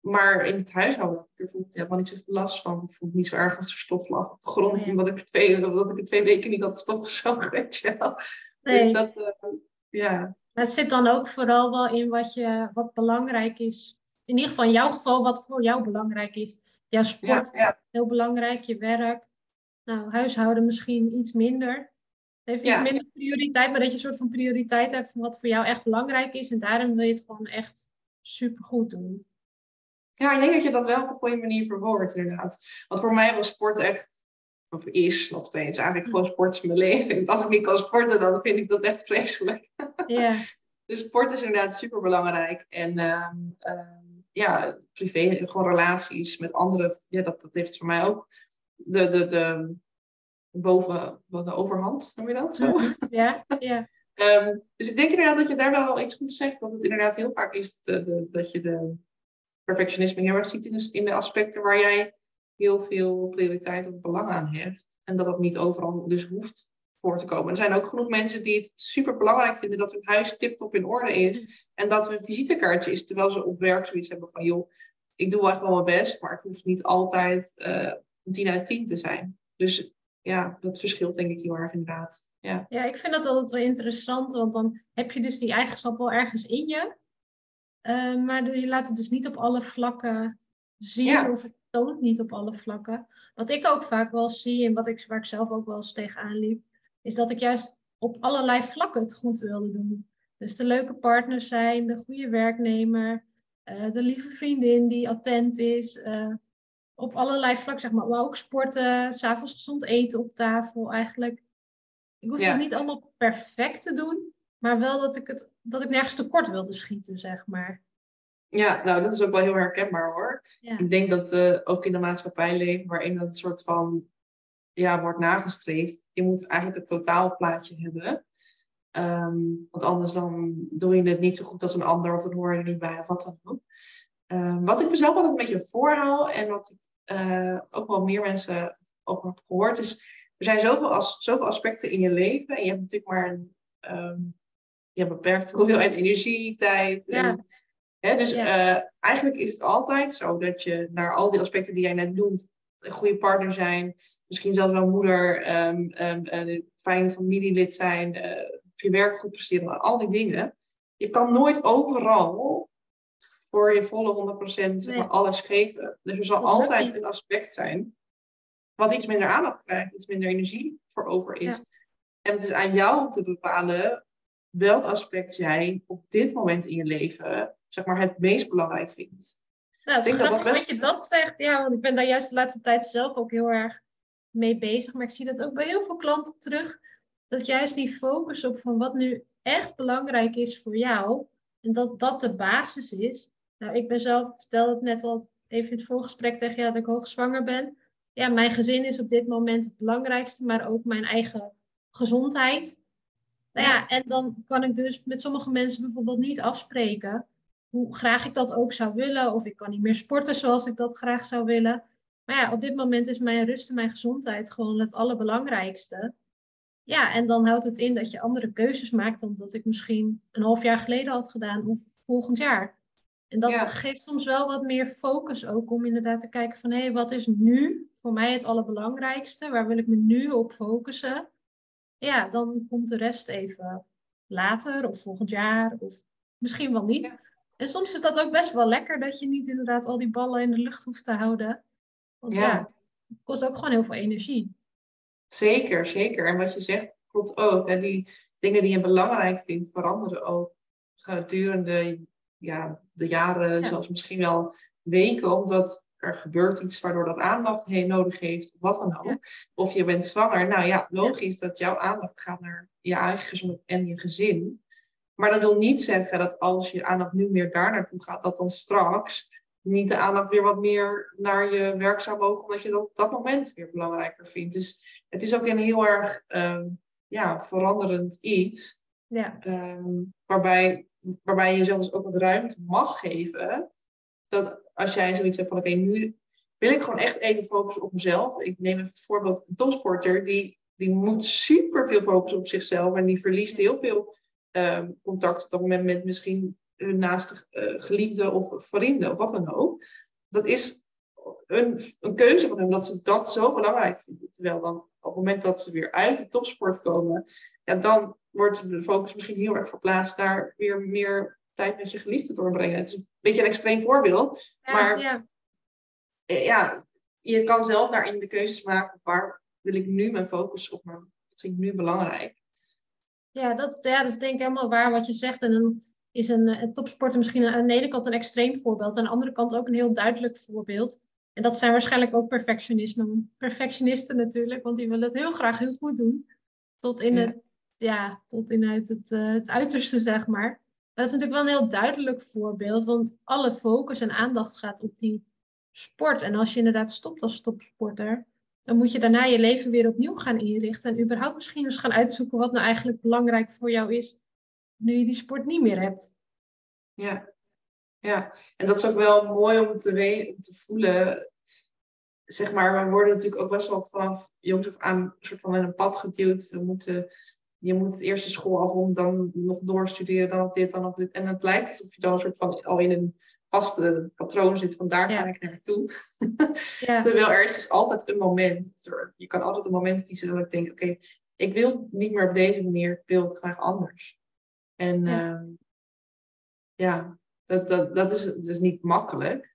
maar in het huishouden had ik er helemaal niet zoveel last van. Ik vond het niet zo erg als er stof lag op de grond. Omdat, ik twee, omdat ik er twee weken niet had stofgezogen, (laughs) weet je wel. Dus dat, uh, ja. Het zit dan ook vooral wel in wat, je, wat belangrijk is. In ieder geval in jouw geval, wat voor jou belangrijk is jouw sport heel belangrijk, je werk. Nou, huishouden misschien iets minder. Heeft iets minder prioriteit, maar dat je een soort van prioriteit hebt van wat voor jou echt belangrijk is. En daarom wil je het gewoon echt super goed doen. Ja, ik denk dat je dat wel op een goede manier verwoordt, inderdaad. Want voor mij was sport echt, of is nog steeds, eigenlijk gewoon sport is mijn leven. Als ik niet kan sporten, dan vind ik dat echt vreselijk. Ja. (laughs) dus sport is inderdaad super belangrijk. En uh, ja, privé, gewoon relaties met anderen, ja, dat, dat heeft voor mij ook de, de, de boven, de overhand, noem je dat zo? Ja, ja. um, (laughs) dus ik denk inderdaad dat je daar wel iets goed zegt, dat het inderdaad heel vaak is de, de, dat je de perfectionisme heel erg ziet in de, in de aspecten waar jij heel veel prioriteit of belang aan hebt. En dat dat niet overal dus hoeft voor te komen. Er zijn ook genoeg mensen die het super belangrijk vinden dat hun huis tip-top in orde is. Mm. En dat een visitekaartje is, terwijl ze op werk zoiets hebben van, joh, ik doe echt wel mijn best, maar het hoeft niet altijd uh, 10 uit 10 te zijn. Dus ja, dat verschilt denk ik heel erg inderdaad. Ja. ja, ik vind dat altijd wel interessant, want dan heb je dus die eigenschap wel ergens in je. Uh, maar dus je laat het dus niet op alle vlakken zien of het toont niet op alle vlakken. Wat ik ook vaak wel zie en wat ik, waar ik zelf ook wel eens tegenaan liep, is dat ik juist op allerlei vlakken het goed wilde doen. Dus de leuke partner zijn, de goede werknemer, uh, de lieve vriendin die attent is. Uh, op allerlei vlakken, zeg maar. Maar ook sporten, s'avonds gezond eten op tafel eigenlijk. Ik hoef het niet allemaal perfect te doen, maar wel dat ik, het, dat ik nergens tekort wilde schieten, zeg maar. Ja, nou, dat is ook wel heel herkenbaar hoor. Ik denk dat uh, ook in de maatschappij leven waarin dat soort van ja, wordt nagestreefd. Je moet eigenlijk het totaalplaatje hebben. Ehm, want anders dan doe je het niet zo goed als een ander, of dan hoor je er niet bij, of wat dan ook. Um, wat ik mezelf altijd een beetje voorhoud en wat ik uh, ook wel meer mensen over heb gehoord, is er zijn zoveel, as, zoveel aspecten in je leven en je hebt natuurlijk maar een um, je hebt beperkte hoeveelheid (laughs) energie, tijd. En, hè, dus uh, eigenlijk is het altijd zo dat je naar al die aspecten die jij net noemt, een goede partner zijn, misschien zelfs wel moeder, um, een fijne familielid zijn, uh, je werk goed presteren, al die dingen. Je kan nooit overal voor je volle 100% nee. maar alles geven. Dus er zal altijd een aspect zijn wat iets minder aandacht krijgt, iets minder energie voor over is. En het is aan jou om te bepalen welk aspect jij op dit moment in je leven zeg maar, het meest belangrijk vindt. Nou, het is grappig dat, dat je dat zegt. Ja, want ik ben daar juist de laatste tijd zelf ook heel erg mee bezig. Maar ik zie dat ook bij heel veel klanten terug. Dat juist die focus op van wat nu echt belangrijk is voor jou. En dat dat de basis is. Nou, ik ben zelf, vertelde het net al even in het voorgesprek tegen jou dat ik hoogzwanger ben. Ja, mijn gezin is op dit moment het belangrijkste, maar ook mijn eigen gezondheid. Nou ja, en dan kan ik dus met sommige mensen bijvoorbeeld niet afspreken hoe graag ik dat ook zou willen. Of ik kan niet meer sporten zoals ik dat graag zou willen. Maar ja, op dit moment is mijn rust en mijn gezondheid gewoon het allerbelangrijkste. Ja, en dan houdt het in dat je andere keuzes maakt dan dat ik misschien een half jaar geleden had gedaan of volgend jaar. En dat geeft soms wel wat meer focus ook om inderdaad te kijken van hé, hey, wat is nu voor mij het allerbelangrijkste? Waar wil ik me nu op focussen? Ja, dan komt de rest even later of volgend jaar of misschien wel niet. En soms is dat ook best wel lekker dat je niet inderdaad al die ballen in de lucht hoeft te houden. Want ja, het kost ook gewoon heel veel energie. Zeker, zeker. En wat je zegt klopt ook. Hè? Die dingen die je belangrijk vindt veranderen ook gedurende ja, de jaren, zelfs misschien wel weken, omdat er gebeurt iets waardoor dat aandacht heen nodig heeft, wat dan ook. Of je bent zwanger. Nou ja, logisch dat jouw aandacht gaat naar je eigen gezondheid en je gezin. Maar dat wil niet zeggen dat als je aandacht nu meer daar naartoe gaat, dat dan straks niet de aandacht weer wat meer naar je werk zou mogen, omdat je dat op dat moment weer belangrijker vindt. Dus het is ook een heel erg um, ja, veranderend iets. Ja. Um, waarbij, waarbij je jezelf dus ook wat ruimte mag geven. Dat als jij zoiets hebt van oké, nu wil ik gewoon echt even focussen op mezelf. Ik neem even het voorbeeld een topsporter, die, die moet super veel focussen op zichzelf en die verliest heel veel um, contact op dat moment met misschien hun naaste uh, geliefde of vrienden of wat dan ook. Dat is een, een keuze van hem dat ze dat zo belangrijk vinden. Terwijl dan op het moment dat ze weer uit de topsport komen, ja, dan wordt de focus misschien heel erg verplaatst daar weer meer tijd met je geliefde doorbrengen. Het is een beetje een extreem voorbeeld, maar ja. Eh, ja, je kan zelf daarin de keuzes maken waar wil ik nu mijn focus op, maar wat vind ik nu belangrijk. Ja, dat, ja, dat is denk ik helemaal waar wat je zegt. En dan is een, een topsporter misschien aan de ene kant een extreem voorbeeld, aan de andere kant ook een heel duidelijk voorbeeld. En dat zijn waarschijnlijk ook perfectionisme. Perfectionisten natuurlijk, want die willen het heel graag heel goed doen. Tot in het, ja, tot in het, uh, het uiterste, zeg maar. Dat is natuurlijk wel een heel duidelijk voorbeeld, want alle focus en aandacht gaat op die sport. En als je inderdaad stopt als topsporter, dan moet je daarna je leven weer opnieuw gaan inrichten. En überhaupt misschien eens gaan uitzoeken wat nou eigenlijk belangrijk voor jou is, nu je die sport niet meer hebt. Ja, ja. en dat is ook wel mooi om te, om te voelen. Zeg maar, we worden natuurlijk ook best wel vanaf jongs af aan een soort van in een pad geduwd. We moeten je moet het eerste school af om dan nog doorstuderen, dan op dit, dan op dit. En het lijkt alsof je dan een soort van al in een vaste patroon zit van daar ga ik naartoe. (laughs) Ja. Terwijl er is dus altijd een moment, je kan altijd een moment kiezen dat ik denk, oké, ik wil niet meer op deze manier, ik wil het graag anders. En ja, ehm, ja dat, dat, dat is dus niet makkelijk.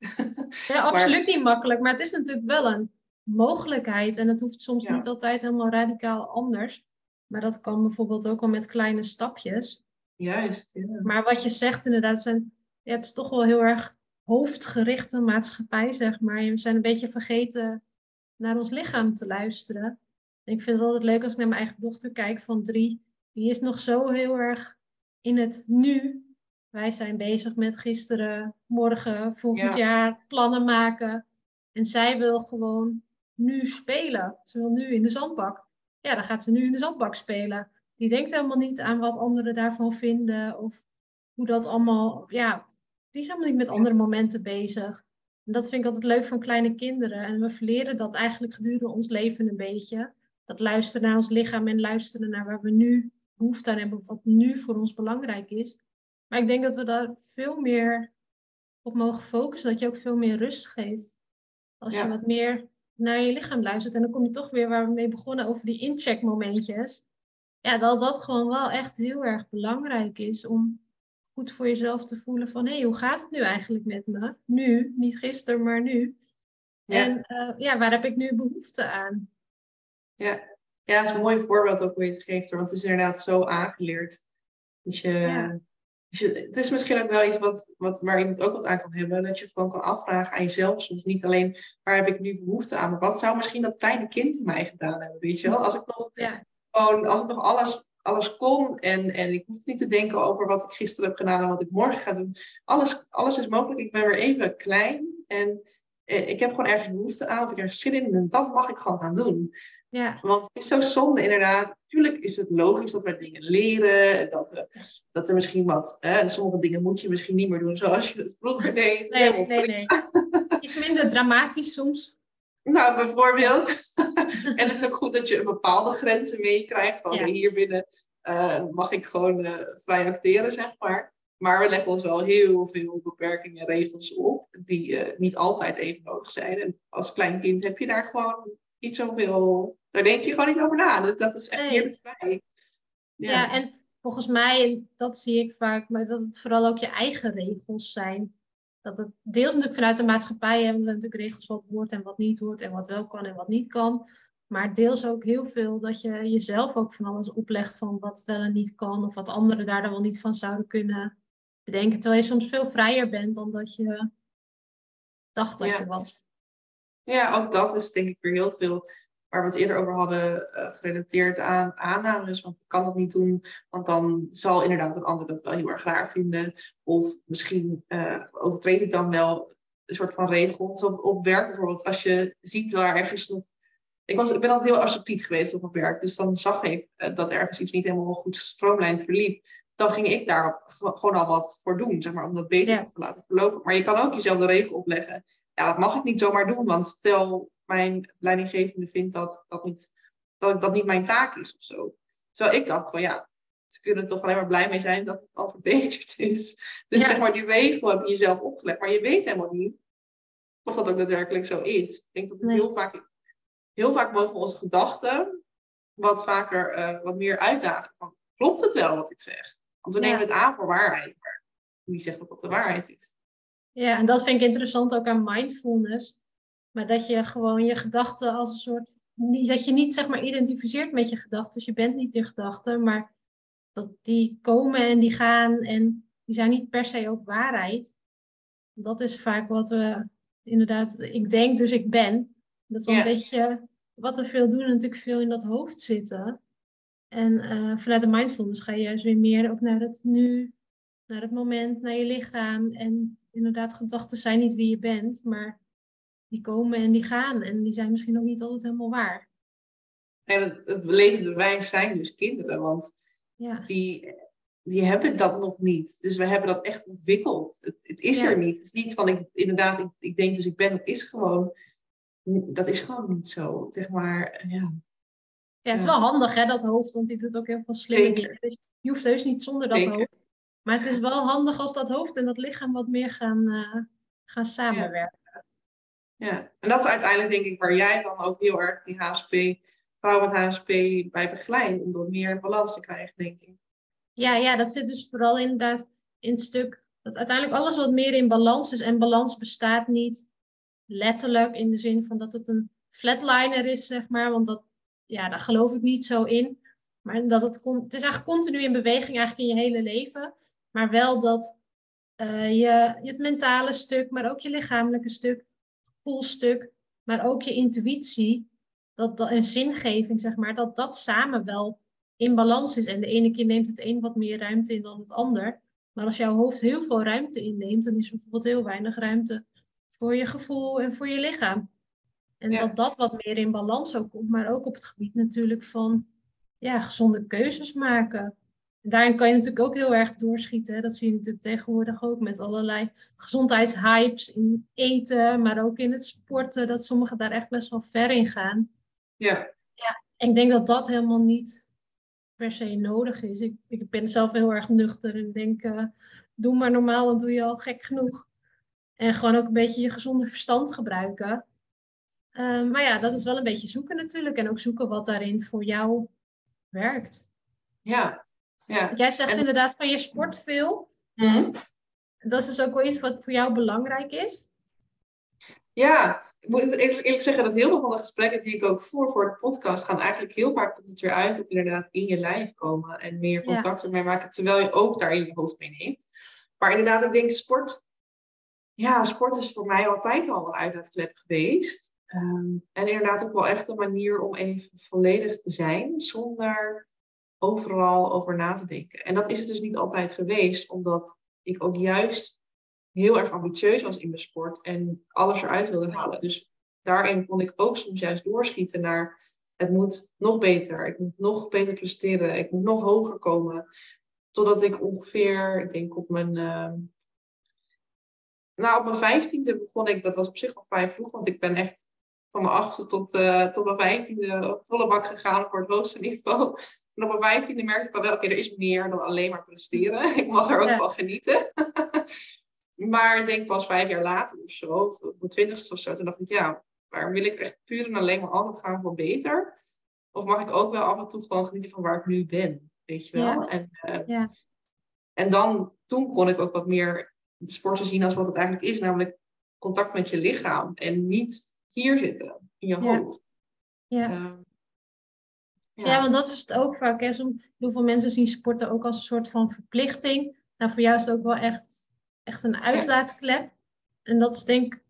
Ja, (laughs) absoluut niet makkelijk, maar het is natuurlijk wel een mogelijkheid en het hoeft soms niet altijd helemaal radicaal anders. Maar dat kan bijvoorbeeld ook al met kleine stapjes. Juist. Ja. Maar wat je zegt inderdaad, zijn, ja, het is toch wel heel erg hoofdgerichte maatschappij, zeg maar. We zijn een beetje vergeten naar ons lichaam te luisteren. En ik vind het altijd leuk als ik naar mijn eigen dochter kijk van drie. Die is nog zo heel erg in het nu. wij zijn bezig met gisteren, morgen, volgend jaar plannen maken. En zij wil gewoon nu spelen. Ze wil nu in de zandbak. Ja, dan gaat ze nu in de zandbak spelen. Die denkt helemaal niet aan wat anderen daarvan vinden. Of hoe dat allemaal. Ja, die is helemaal niet met andere momenten bezig. En dat vind ik altijd leuk van kleine kinderen. En we verleren dat eigenlijk gedurende ons leven een beetje. Dat luisteren naar ons lichaam en luisteren naar waar we nu behoefte aan hebben. Of wat nu voor ons belangrijk is. Maar ik denk dat we daar veel meer op mogen focussen. Dat je ook veel meer rust geeft. Als je wat meer naar je lichaam luistert. En dan kom je toch weer waar we mee begonnen over die incheckmomentjes. Ja, dat dat gewoon wel echt heel erg belangrijk is om goed voor jezelf te voelen van hé, hey, hoe gaat het nu eigenlijk met me? Nu, niet gisteren, maar nu. Ja. En uh, ja, waar heb ik nu behoefte aan? Ja. ja, het is een mooi voorbeeld ook hoe je het geeft, want het is inderdaad zo aangeleerd. Dus je, ja. Dus het is misschien ook wel iets wat, wat, waar iemand ook wat aan kan hebben. Dat je het gewoon kan afvragen aan jezelf. Soms niet alleen waar heb ik nu behoefte aan. Maar wat zou misschien dat kleine kind in mij gedaan hebben. Weet je wel? Als ik nog, ja. gewoon, als ik nog alles, alles kon. En, en ik hoef niet te denken over wat ik gisteren heb gedaan en wat ik morgen ga doen. Alles, alles is mogelijk. Ik ben weer even klein. En ik heb gewoon ergens behoefte aan. Of ik ergens zin in. En dat mag ik gewoon gaan doen. Ja. Want het is zo zonde inderdaad. Natuurlijk is het logisch dat wij dingen leren. En dat, we, dat er misschien wat... Hè, sommige dingen moet je misschien niet meer doen zoals je het vroeger deed. Nee, nee, nee. Iets minder dramatisch soms. Nou, bijvoorbeeld. (laughs) en het is ook goed dat je een bepaalde grenzen meekrijgt. Van ja. hier binnen uh, mag ik gewoon uh, vrij acteren, zeg maar. Maar we leggen ons wel heel veel beperkingen en regels op. Die uh, niet altijd even nodig zijn. En als klein kind heb je daar gewoon niet zoveel. Daar denk je gewoon niet over na. Dat, dat is echt nee. heel vrij. Ja. ja, en volgens mij, dat zie ik vaak, maar dat het vooral ook je eigen regels zijn. Dat het deels natuurlijk vanuit de maatschappij hebben we natuurlijk regels wat hoort en wat niet hoort en wat wel kan en wat niet kan. Maar deels ook heel veel dat je jezelf ook van alles oplegt van wat wel en niet kan. Of wat anderen daar dan wel niet van zouden kunnen bedenken. Terwijl je soms veel vrijer bent dan dat je dacht dat je was. Ja, ook dat is denk ik weer heel veel waar we het eerder over hadden, uh, gerelateerd aan aannames. Want ik kan dat niet doen, want dan zal inderdaad een ander dat wel heel erg raar vinden. Of misschien uh, overtreed ik dan wel een soort van regels op, op werk bijvoorbeeld. Als je ziet waar ergens nog... Ik, was, ik ben altijd heel assertief geweest op mijn werk. Dus dan zag ik uh, dat ergens iets niet helemaal goed stroomlijnd verliep. Dan ging ik daar gewoon al wat voor doen, zeg maar, om dat beter te laten verlopen. Maar je kan ook jezelf de regel opleggen ja, dat mag ik niet zomaar doen, want stel mijn leidinggevende vindt dat dat, niet, dat dat niet mijn taak is of zo. Terwijl ik dacht van ja, ze kunnen er toch alleen maar blij mee zijn dat het al verbeterd is. Dus zeg maar, die regel heb je jezelf opgelegd, maar je weet helemaal niet of dat ook daadwerkelijk zo is. Ik denk dat het heel vaak, heel vaak mogen onze gedachten wat vaker, uh, wat meer uitdagen van, klopt het wel wat ik zeg? Want we nemen het aan voor waarheid, maar wie zegt dat dat de waarheid is? Ja, en dat vind ik interessant ook aan mindfulness. Maar dat je gewoon je gedachten als een soort. Dat je niet zeg maar identificeert met je gedachten. Dus je bent niet je gedachten, maar dat die komen en die gaan en die zijn niet per se ook waarheid. Dat is vaak wat we inderdaad. Ik denk, dus ik ben. Dat is een beetje wat we veel doen, natuurlijk veel in dat hoofd zitten. En uh, vanuit de mindfulness ga je juist weer meer ook naar het nu, naar het moment, naar je lichaam. En inderdaad, gedachten zijn niet wie je bent, maar die komen en die gaan. En die zijn misschien nog niet altijd helemaal waar. En het, het levende zijn dus kinderen, want ja. die, die hebben dat nog niet. Dus we hebben dat echt ontwikkeld. Het, het is er niet. Het is niet van, ik, inderdaad, ik, ik denk dus ik ben, dat is gewoon, dat is gewoon niet zo. Zeg maar, ja. Ja, het is wel handig hè, dat hoofd, want die doet ook heel veel slimme dingen. Dus je hoeft heus niet zonder dat hoofd. Maar het is wel handig als dat hoofd en dat lichaam wat meer gaan, uh, gaan samenwerken. Ja. ja. en dat is uiteindelijk denk ik waar jij dan ook heel erg die HSP, vrouwen met HSP bij begeleidt. Om dat meer balans te krijgen, denk ik. Ja, ja, dat zit dus vooral inderdaad in het stuk dat uiteindelijk alles wat meer in balans is. En balans bestaat niet letterlijk in de zin van dat het een flatliner is, zeg maar. Want dat, ja, daar geloof ik niet zo in. Maar dat het, het is eigenlijk continu in beweging eigenlijk in je hele leven. Maar wel dat uh, je, het mentale stuk, maar ook je lichamelijke stuk, gevoelstuk, maar ook je intuïtie dat, dat, en zingeving, zeg maar, dat dat samen wel in balans is. En de ene keer neemt het een wat meer ruimte in dan het ander. Maar als jouw hoofd heel veel ruimte inneemt, dan is er bijvoorbeeld heel weinig ruimte voor je gevoel en voor je lichaam. En dat dat wat meer in balans ook komt, maar ook op het gebied natuurlijk van ja, gezonde keuzes maken. daarin kan je natuurlijk ook heel erg doorschieten. Hè? Dat zie je natuurlijk tegenwoordig ook met allerlei gezondheidshypes in eten, maar ook in het sporten, dat sommigen daar echt best wel ver in gaan. Ja. ja en ik denk dat dat helemaal niet per se nodig is. Ik, ik ben zelf heel erg nuchter en denk, uh, doe maar normaal, dan doe je al gek genoeg. En gewoon ook een beetje je gezonde verstand gebruiken. Ehm, maar ja, dat is wel een beetje zoeken natuurlijk. En ook zoeken wat daarin voor jou werkt. Ja. ja. Want jij zegt inderdaad van je sport veel. Mm Dat is dus ook wel iets wat voor jou belangrijk is. Ja, ik moet eerlijk zeggen dat heel veel van de gesprekken die ik ook voer voor de podcast gaan eigenlijk heel vaak komt het weer uit op inderdaad in je lijf komen en meer contact ermee maken, terwijl je ook daar in je hoofd meeneemt. Maar inderdaad, ik denk sport, ja, sport is voor mij altijd al een uitlaatklep geweest. Ehm, en inderdaad ook wel echt een manier om even volledig te zijn, zonder overal over na te denken. En dat is het dus niet altijd geweest, omdat ik ook juist heel erg ambitieus was in mijn sport en alles eruit wilde halen. Dus daarin kon ik ook soms juist doorschieten naar het moet nog beter, ik moet nog beter presteren, ik moet nog hoger komen. Totdat ik ongeveer, ik denk op mijn, uh, nou op mijn vijftiende begon ik, dat was op zich al vrij vroeg, want ik ben echt van mijn achtste tot, uh, tot mijn vijftiende volle bak gegaan voor het hoogste niveau. En op mijn vijftiende merkte ik al wel, oké, er is meer dan alleen maar presteren. (laughs) Ik mag er ook ja. wel genieten. (laughs) maar ik denk pas vijf jaar later of zo, of op mijn twintigste of zo, toen dacht ik, ja, maar wil ik echt puur en alleen maar altijd gaan voor beter? Of mag ik ook wel af en toe gewoon genieten van waar ik nu ben? Weet je wel? Ja. En, uh, Ja. en dan, toen kon ik ook wat meer sporten zien als wat het eigenlijk is, namelijk contact met je lichaam. En niet hier zitten, in je Ja. hoofd. Ja. Ehm, Ja, want dat is het ook vaak. Hè. Som- heel veel mensen zien sporten ook als een soort van verplichting. Nou, voor jou is het ook wel echt, echt een uitlaatklep. En dat is denk ik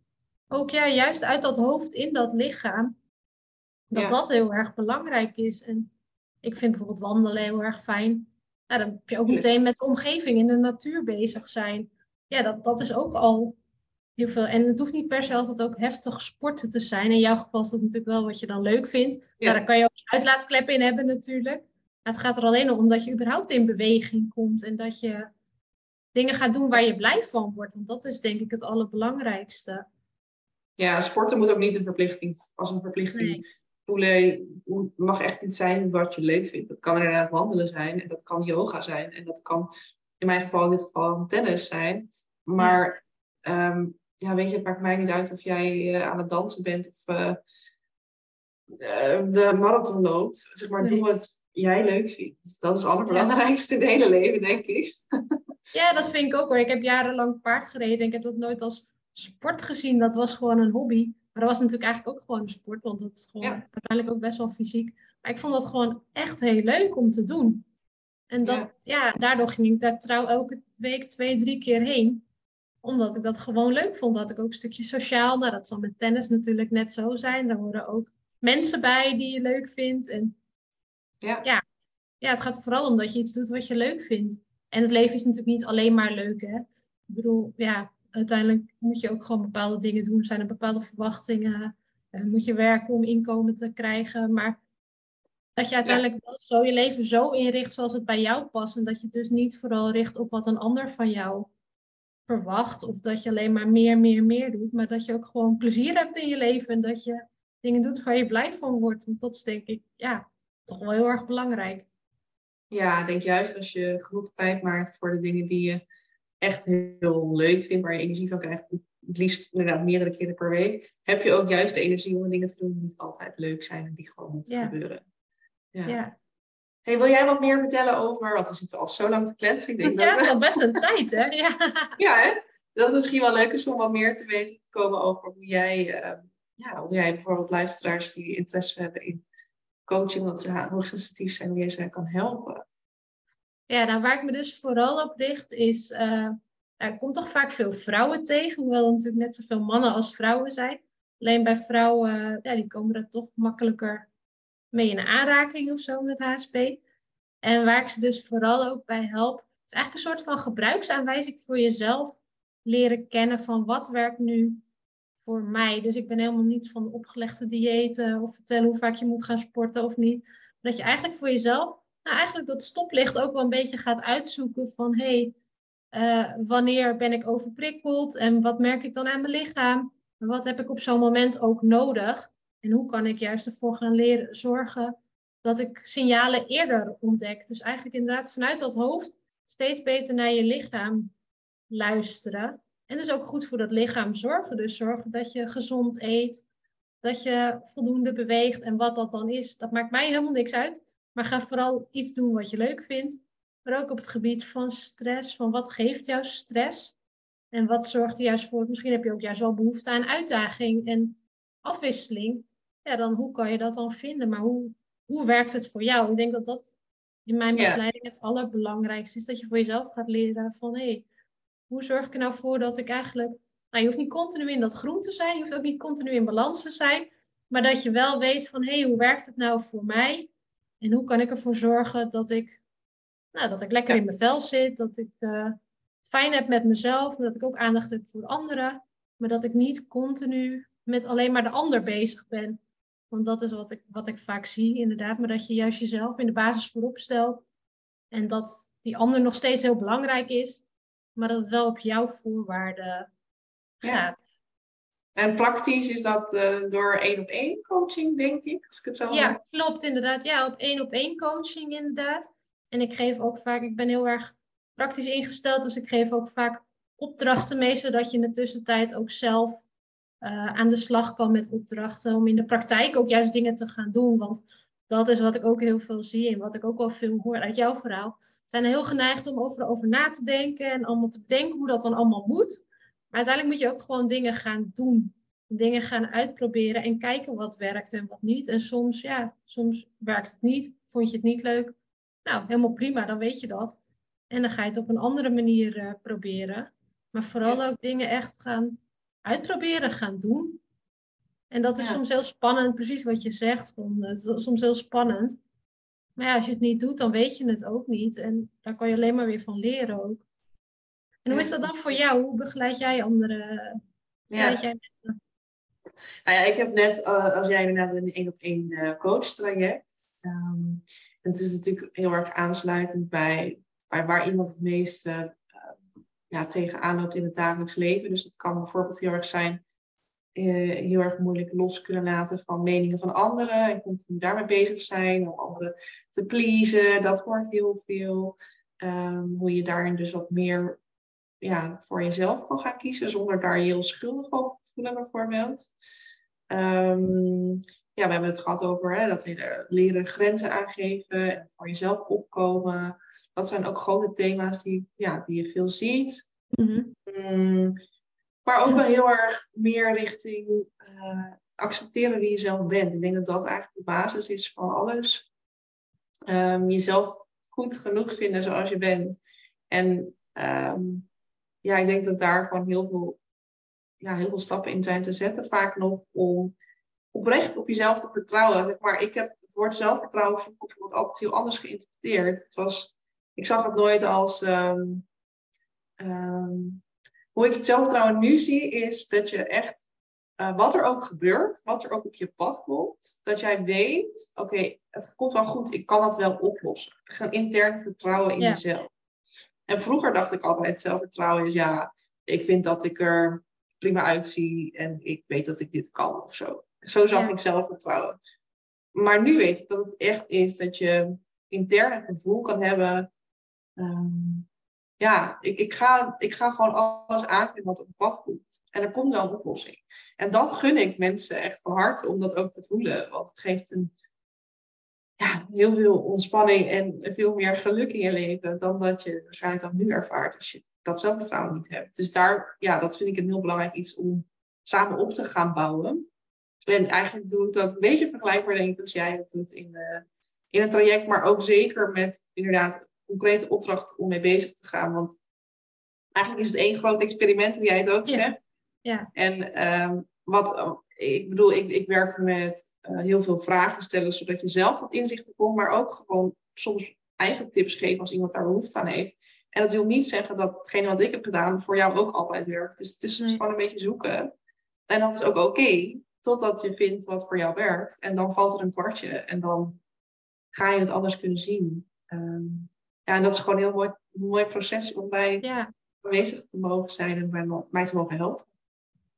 ook ja, juist uit dat hoofd in dat lichaam. Dat Ja. dat heel erg belangrijk is. En ik vind bijvoorbeeld wandelen heel erg fijn. Ja, dan heb je ook Ja. meteen met de omgeving in de natuur bezig zijn. Ja, dat, dat is ook al heel veel. En het hoeft niet per se altijd ook heftig sporten te zijn. In jouw geval is dat natuurlijk wel wat je dan leuk vindt. Ja. Daar kan je ook uitlaatklep in hebben natuurlijk. Maar het gaat er alleen om dat je überhaupt in beweging komt. En dat je dingen gaat doen waar je blij van wordt. Want dat is denk ik het allerbelangrijkste. ja, sporten moet ook niet een verplichting, als een verplichting Nee. voelen. Het mag echt niet zijn wat je leuk vindt. Dat kan inderdaad wandelen zijn en dat kan yoga zijn en dat kan in mijn geval in dit geval tennis zijn. Maar ja, ja weet je, het maakt mij niet uit of jij eh, aan het dansen bent of eh, eh, de marathon loopt. Zeg maar, Nee. doe wat jij leuk vindt. Dat is het allerbelangrijkste in het hele leven, denk ik. (laughs) Ja, dat vind ik ook hoor. Ik heb jarenlang paard gereden. en Ik heb dat nooit als sport gezien. Dat was gewoon een hobby. Maar dat was natuurlijk eigenlijk ook gewoon een sport. Want dat is gewoon Ja. uiteindelijk ook best wel fysiek. Maar ik vond dat gewoon echt heel leuk om te doen. En dat, Ja. ja. daardoor ging ik daar trouw elke week twee, drie keer heen. Omdat ik dat gewoon leuk vond. Dat ik ook een stukje sociaal. Nou, dat zal met tennis natuurlijk net zo zijn. Daar horen ook mensen bij die je leuk vindt. En Ja. ja, ja, het gaat vooral om dat je iets doet wat je leuk vindt. En het leven is natuurlijk niet alleen maar leuk, hè. Ik bedoel, ja, uiteindelijk moet je ook gewoon bepaalde dingen doen. Zijn er bepaalde verwachtingen? Eh, moet je werken om inkomen te krijgen? Maar dat je uiteindelijk wel zo je leven zo inricht zoals het bij jou past. En dat je het dus niet vooral richt op wat een ander van jou verwacht. Of dat je alleen maar meer, meer, meer doet. Maar dat je ook gewoon plezier hebt in je leven. En dat je dingen doet waar je blij van wordt. Want dat is denk ik, ja, toch wel heel erg belangrijk. Ja, ik denk juist als je genoeg tijd maakt voor de dingen die je echt heel leuk vindt, waar je energie van krijgt, het liefst inderdaad meerdere keren per week, heb je ook juist de energie om de dingen te doen die niet altijd leuk zijn en die gewoon moeten Ja. gebeuren. Ja. Ja, Hey, wil jij wat meer vertellen over, want we zitten al zo lang te kletsen. Ik denk ja het dat, is al best een tijd, hè? Ja. ja, hè? dat het misschien wel leuk is om wat meer te weten te komen over hoe jij, eh, ja, hoe jij bijvoorbeeld luisteraars die interesse hebben in coaching, omdat ze hoogsensitief zijn, hoe jij ze kan helpen. Ja, nou, waar ik me dus vooral op richt is, eh, nou, ik kom toch vaak veel vrouwen tegen, hoewel er natuurlijk net zoveel mannen als vrouwen zijn. Alleen bij vrouwen, ja, die komen er toch makkelijker mee in aanraking of zo met HSP. En waar ik ze dus vooral ook bij help, is eigenlijk een soort van gebruiksaanwijzing voor jezelf leren kennen van wat werkt nu voor mij. Dus ik ben helemaal niet van opgelegde diëten of vertellen hoe vaak je moet gaan sporten of niet. Maar dat je eigenlijk voor jezelf, nou eigenlijk dat stoplicht ook wel een beetje gaat uitzoeken van hé, hey, uh, wanneer ben ik overprikkeld en wat merk ik dan aan mijn lichaam? Wat heb ik op zo'n moment ook nodig? En hoe kan ik juist ervoor gaan leren zorgen dat ik signalen eerder ontdek? Dus eigenlijk inderdaad vanuit dat hoofd steeds beter naar je lichaam luisteren. En dus ook goed voor dat lichaam zorgen. Dus zorgen dat je gezond eet, dat je voldoende beweegt. En wat dat dan is, dat maakt mij helemaal niks uit. Maar ga vooral iets doen wat je leuk vindt. Maar ook op het gebied van stress, van wat geeft jou stress? En wat zorgt er juist voor, misschien heb je ook juist wel behoefte aan uitdaging en afwisseling. Ja, dan hoe kan je dat dan vinden? Maar hoe, hoe werkt het voor jou? Ik denk dat dat in mijn begeleiding het allerbelangrijkste is. Dat je voor jezelf gaat leren van, hé, hey, hoe zorg ik er nou voor dat ik eigenlijk... Nou, je hoeft niet continu in dat groen te zijn. Je hoeft ook niet continu in balans te zijn. Maar dat je wel weet van, hé, hey, hoe werkt het nou voor mij? En hoe kan ik ervoor zorgen dat ik, nou, dat ik lekker in mijn vel zit. Dat ik uh, het fijn heb met mezelf. Dat ik ook aandacht heb voor anderen. Maar dat ik niet continu met alleen maar de ander bezig ben. Want dat is wat ik, wat ik vaak zie, inderdaad. Maar dat je juist jezelf in de basis voorop stelt. En dat die ander nog steeds heel belangrijk is maar dat het wel op jouw voorwaarden gaat. En praktisch is dat uh, door één op één coaching, denk ik, als ik het zo Ja, klopt inderdaad. Ja, op één op één coaching inderdaad. En ik geef ook vaak, ik ben heel erg praktisch ingesteld, dus ik geef ook vaak opdrachten mee, zodat je in de tussentijd ook zelf uh, aan de slag kan met opdrachten, om in de praktijk ook juist dingen te gaan doen. Want dat is wat ik ook heel veel zie en wat ik ook wel veel hoor uit jouw verhaal zijn heel geneigd om over, over na te denken en allemaal te bedenken hoe dat dan allemaal moet. Maar uiteindelijk moet je ook gewoon dingen gaan doen. Dingen gaan uitproberen en kijken wat werkt en wat niet. En soms, ja, soms werkt het niet. Vond je het niet leuk? Nou, helemaal prima, dan weet je dat. En dan ga je het op een andere manier uh, proberen. Maar vooral ook dingen echt gaan uitproberen, gaan doen. En dat is soms heel spannend, precies wat je zegt. Het is soms heel spannend. Maar ja, als je het niet doet, dan weet je het ook niet. En daar kan je alleen maar weer van leren ook. En hoe is dat dan voor jou? Hoe begeleid jij anderen? Ja. Jij nou ja, ik heb net, uh, als jij inderdaad een één op één coach traject. Um, het is natuurlijk heel erg aansluitend bij, bij waar iemand het meeste ja, tegenaan loopt in het dagelijks leven. Dus het kan bijvoorbeeld heel erg zijn uh, heel erg moeilijk los kunnen laten van meningen van anderen en continu daarmee bezig zijn om anderen te pleasen. Dat hoort heel veel. Um, hoe je daarin dus wat meer ja, voor jezelf kan gaan kiezen zonder daar heel schuldig over te voelen bijvoorbeeld. Um, ja, we hebben het gehad over hè, dat leren grenzen aangeven en voor jezelf opkomen. Dat zijn ook grote thema's die, ja, die je veel ziet. Mm -hmm. Maar ook wel heel erg meer richting uh, accepteren wie je zelf bent. Ik denk dat dat eigenlijk de basis is van alles. Um, jezelf goed genoeg vinden zoals je bent. En um, ja, ik denk dat daar gewoon heel veel, ja, heel veel stappen in zijn te zetten. Vaak nog om oprecht op jezelf te vertrouwen. Maar ik heb het woord zelfvertrouwen wat altijd heel anders geïnterpreteerd. Het was, ik zag het nooit als um, hoe ik het zelfvertrouwen nu zie, is dat je echt, uh, wat er ook gebeurt, wat er ook op je pad komt, dat jij weet, oké, het komt wel goed, ik kan dat wel oplossen. Gaan intern vertrouwen in jezelf. En vroeger dacht ik altijd, zelfvertrouwen is ja, ik vind dat ik er prima uitzie en ik weet dat ik dit kan of zo. Zo zag ik zelfvertrouwen. Maar nu weet ik dat het echt is dat je intern een gevoel kan hebben. Um, ja, ik, ik, ga, ik ga gewoon alles aankunnen wat op het pad komt. En er komt wel een oplossing. En dat gun ik mensen echt van harte om dat ook te voelen. Want het geeft een, ja, heel veel ontspanning en veel meer geluk in je leven dan dat je waarschijnlijk dan nu ervaart als je dat zelfvertrouwen niet hebt. Dus daar, ja, dat vind ik een heel belangrijk iets om samen op te gaan bouwen. En eigenlijk doe ik dat een beetje vergelijkbaar, denk ik, als jij het doet in, uh, in een traject, maar ook zeker met inderdaad concrete opdracht om mee bezig te gaan. Want eigenlijk is het één groot experiment, hoe jij het ook zegt. Ja. En um, wat, ik bedoel, ik, ik werk met uh, heel veel vragen stellen, zodat je zelf tot inzichten komt, maar ook gewoon soms eigen tips geven als iemand daar behoefte aan heeft. En dat wil niet zeggen dat hetgene wat ik heb gedaan voor jou ook altijd werkt. Dus het is gewoon een beetje zoeken. En dat is ook oké, totdat je vindt wat voor jou werkt. En dan valt er een kwartje en dan ga je het anders kunnen zien. Ehm, ja, en dat is gewoon een heel mooi, mooi proces om bij ja. aanwezig te mogen zijn en bij mij te mogen helpen.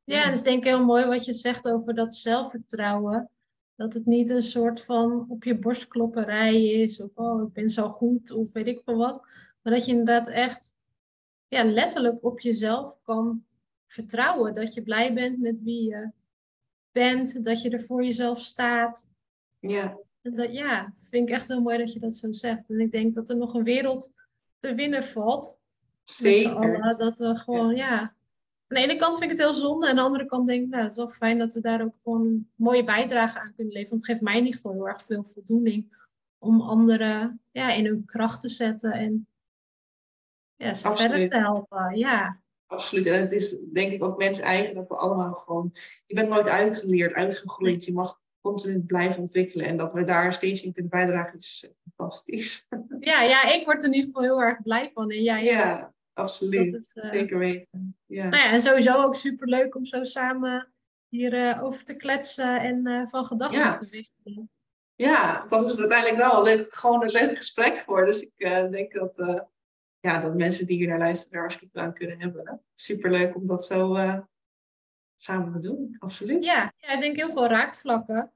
Ja, en het is denk ik heel mooi wat je zegt over dat zelfvertrouwen. Dat het niet een soort van op je borstklopperij is. Of oh, ik ben zo goed. Of weet ik veel wat. Maar dat je inderdaad echt ja, letterlijk op jezelf kan vertrouwen. Dat je blij bent met wie je bent. Dat je er voor jezelf staat. Ja. Dat, ja, vind ik echt heel mooi dat je dat zo zegt. En ik denk dat er nog een wereld te winnen valt. Zeker. Allen, dat we gewoon, ja aan de ene kant vind ik het heel zonde. En aan de andere kant denk ik, nou, het is wel fijn dat we daar ook gewoon een mooie bijdrage aan kunnen leveren. Want het geeft mij in ieder geval heel erg veel voldoening om anderen ja, in hun kracht te zetten en ja, ze verder te helpen. Ja. Absoluut. En het is denk ik ook mens eigen dat we allemaal gewoon. Je bent nooit uitgeleerd, uitgegroeid. Je mag continu blijven ontwikkelen. En dat we daar steeds in kunnen bijdragen is fantastisch. (laughs) Ja, ja, ik word er in ieder geval heel erg blij van. En jij ja, absoluut. Uh, Zeker weten. Ja. Nou ja, en sowieso ook super leuk om zo samen hierover uh, over te kletsen en uh, van gedachten te wisselen. Ja, dat is uiteindelijk wel een leuk, gewoon een leuk gesprek geworden. Dus ik eh, denk dat, ja, dat mensen die hier naar luisteren er hartstikke aan kunnen hebben. Super leuk om dat zo samen doen, absoluut. Ja, ja, ik denk heel veel raakvlakken.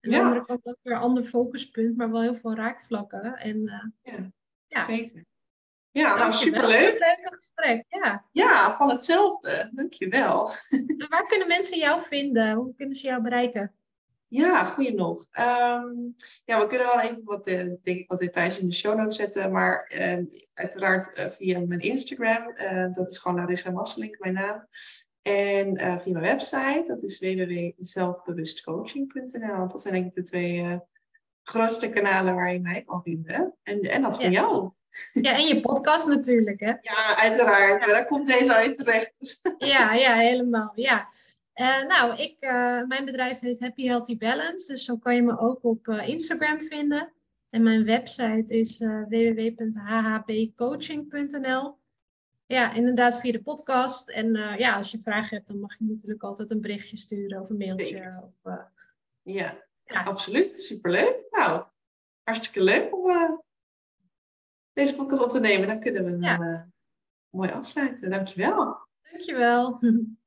En aan de andere kant ook weer een ander focuspunt, maar wel heel veel raakvlakken. En, ja, ja, zeker. Ja, nou superleuk. Een leuk gesprek, ja. Ja, van hetzelfde. Dankjewel. (laughs) En waar kunnen mensen jou vinden? Hoe kunnen ze jou bereiken? Ja, goeie nog. Um, ja, we kunnen wel even wat, uh, denk ik, wat details in de show notes zetten. Maar uh, uiteraard uh, via mijn Instagram. Eh, dat is gewoon Larissa Masselink, mijn naam. En via mijn website. Dat is www.zelfbewustcoaching.nl. Dat zijn denk ik de twee grootste kanalen waar je mij kan vinden. En, en dat van jou. Ja, en je podcast natuurlijk, hè? Ja, uiteraard. Ja. Daar komt deze uit terecht. Ja, ja, helemaal. Ja. Uh, nou, ik, mijn bedrijf heet Happy Healthy Balance. Dus zo kan je me ook op Instagram vinden. En mijn website is www.hhbcoaching.nl. Ja, inderdaad via de podcast. En ja, als je vragen hebt, dan mag je natuurlijk altijd een berichtje sturen of een mailtje. Of, ja, ja, absoluut. Superleuk. Nou, hartstikke leuk om deze podcast op te nemen. Dan kunnen we hem ja. mooi afsluiten. Dankjewel. Dankjewel. (laughs)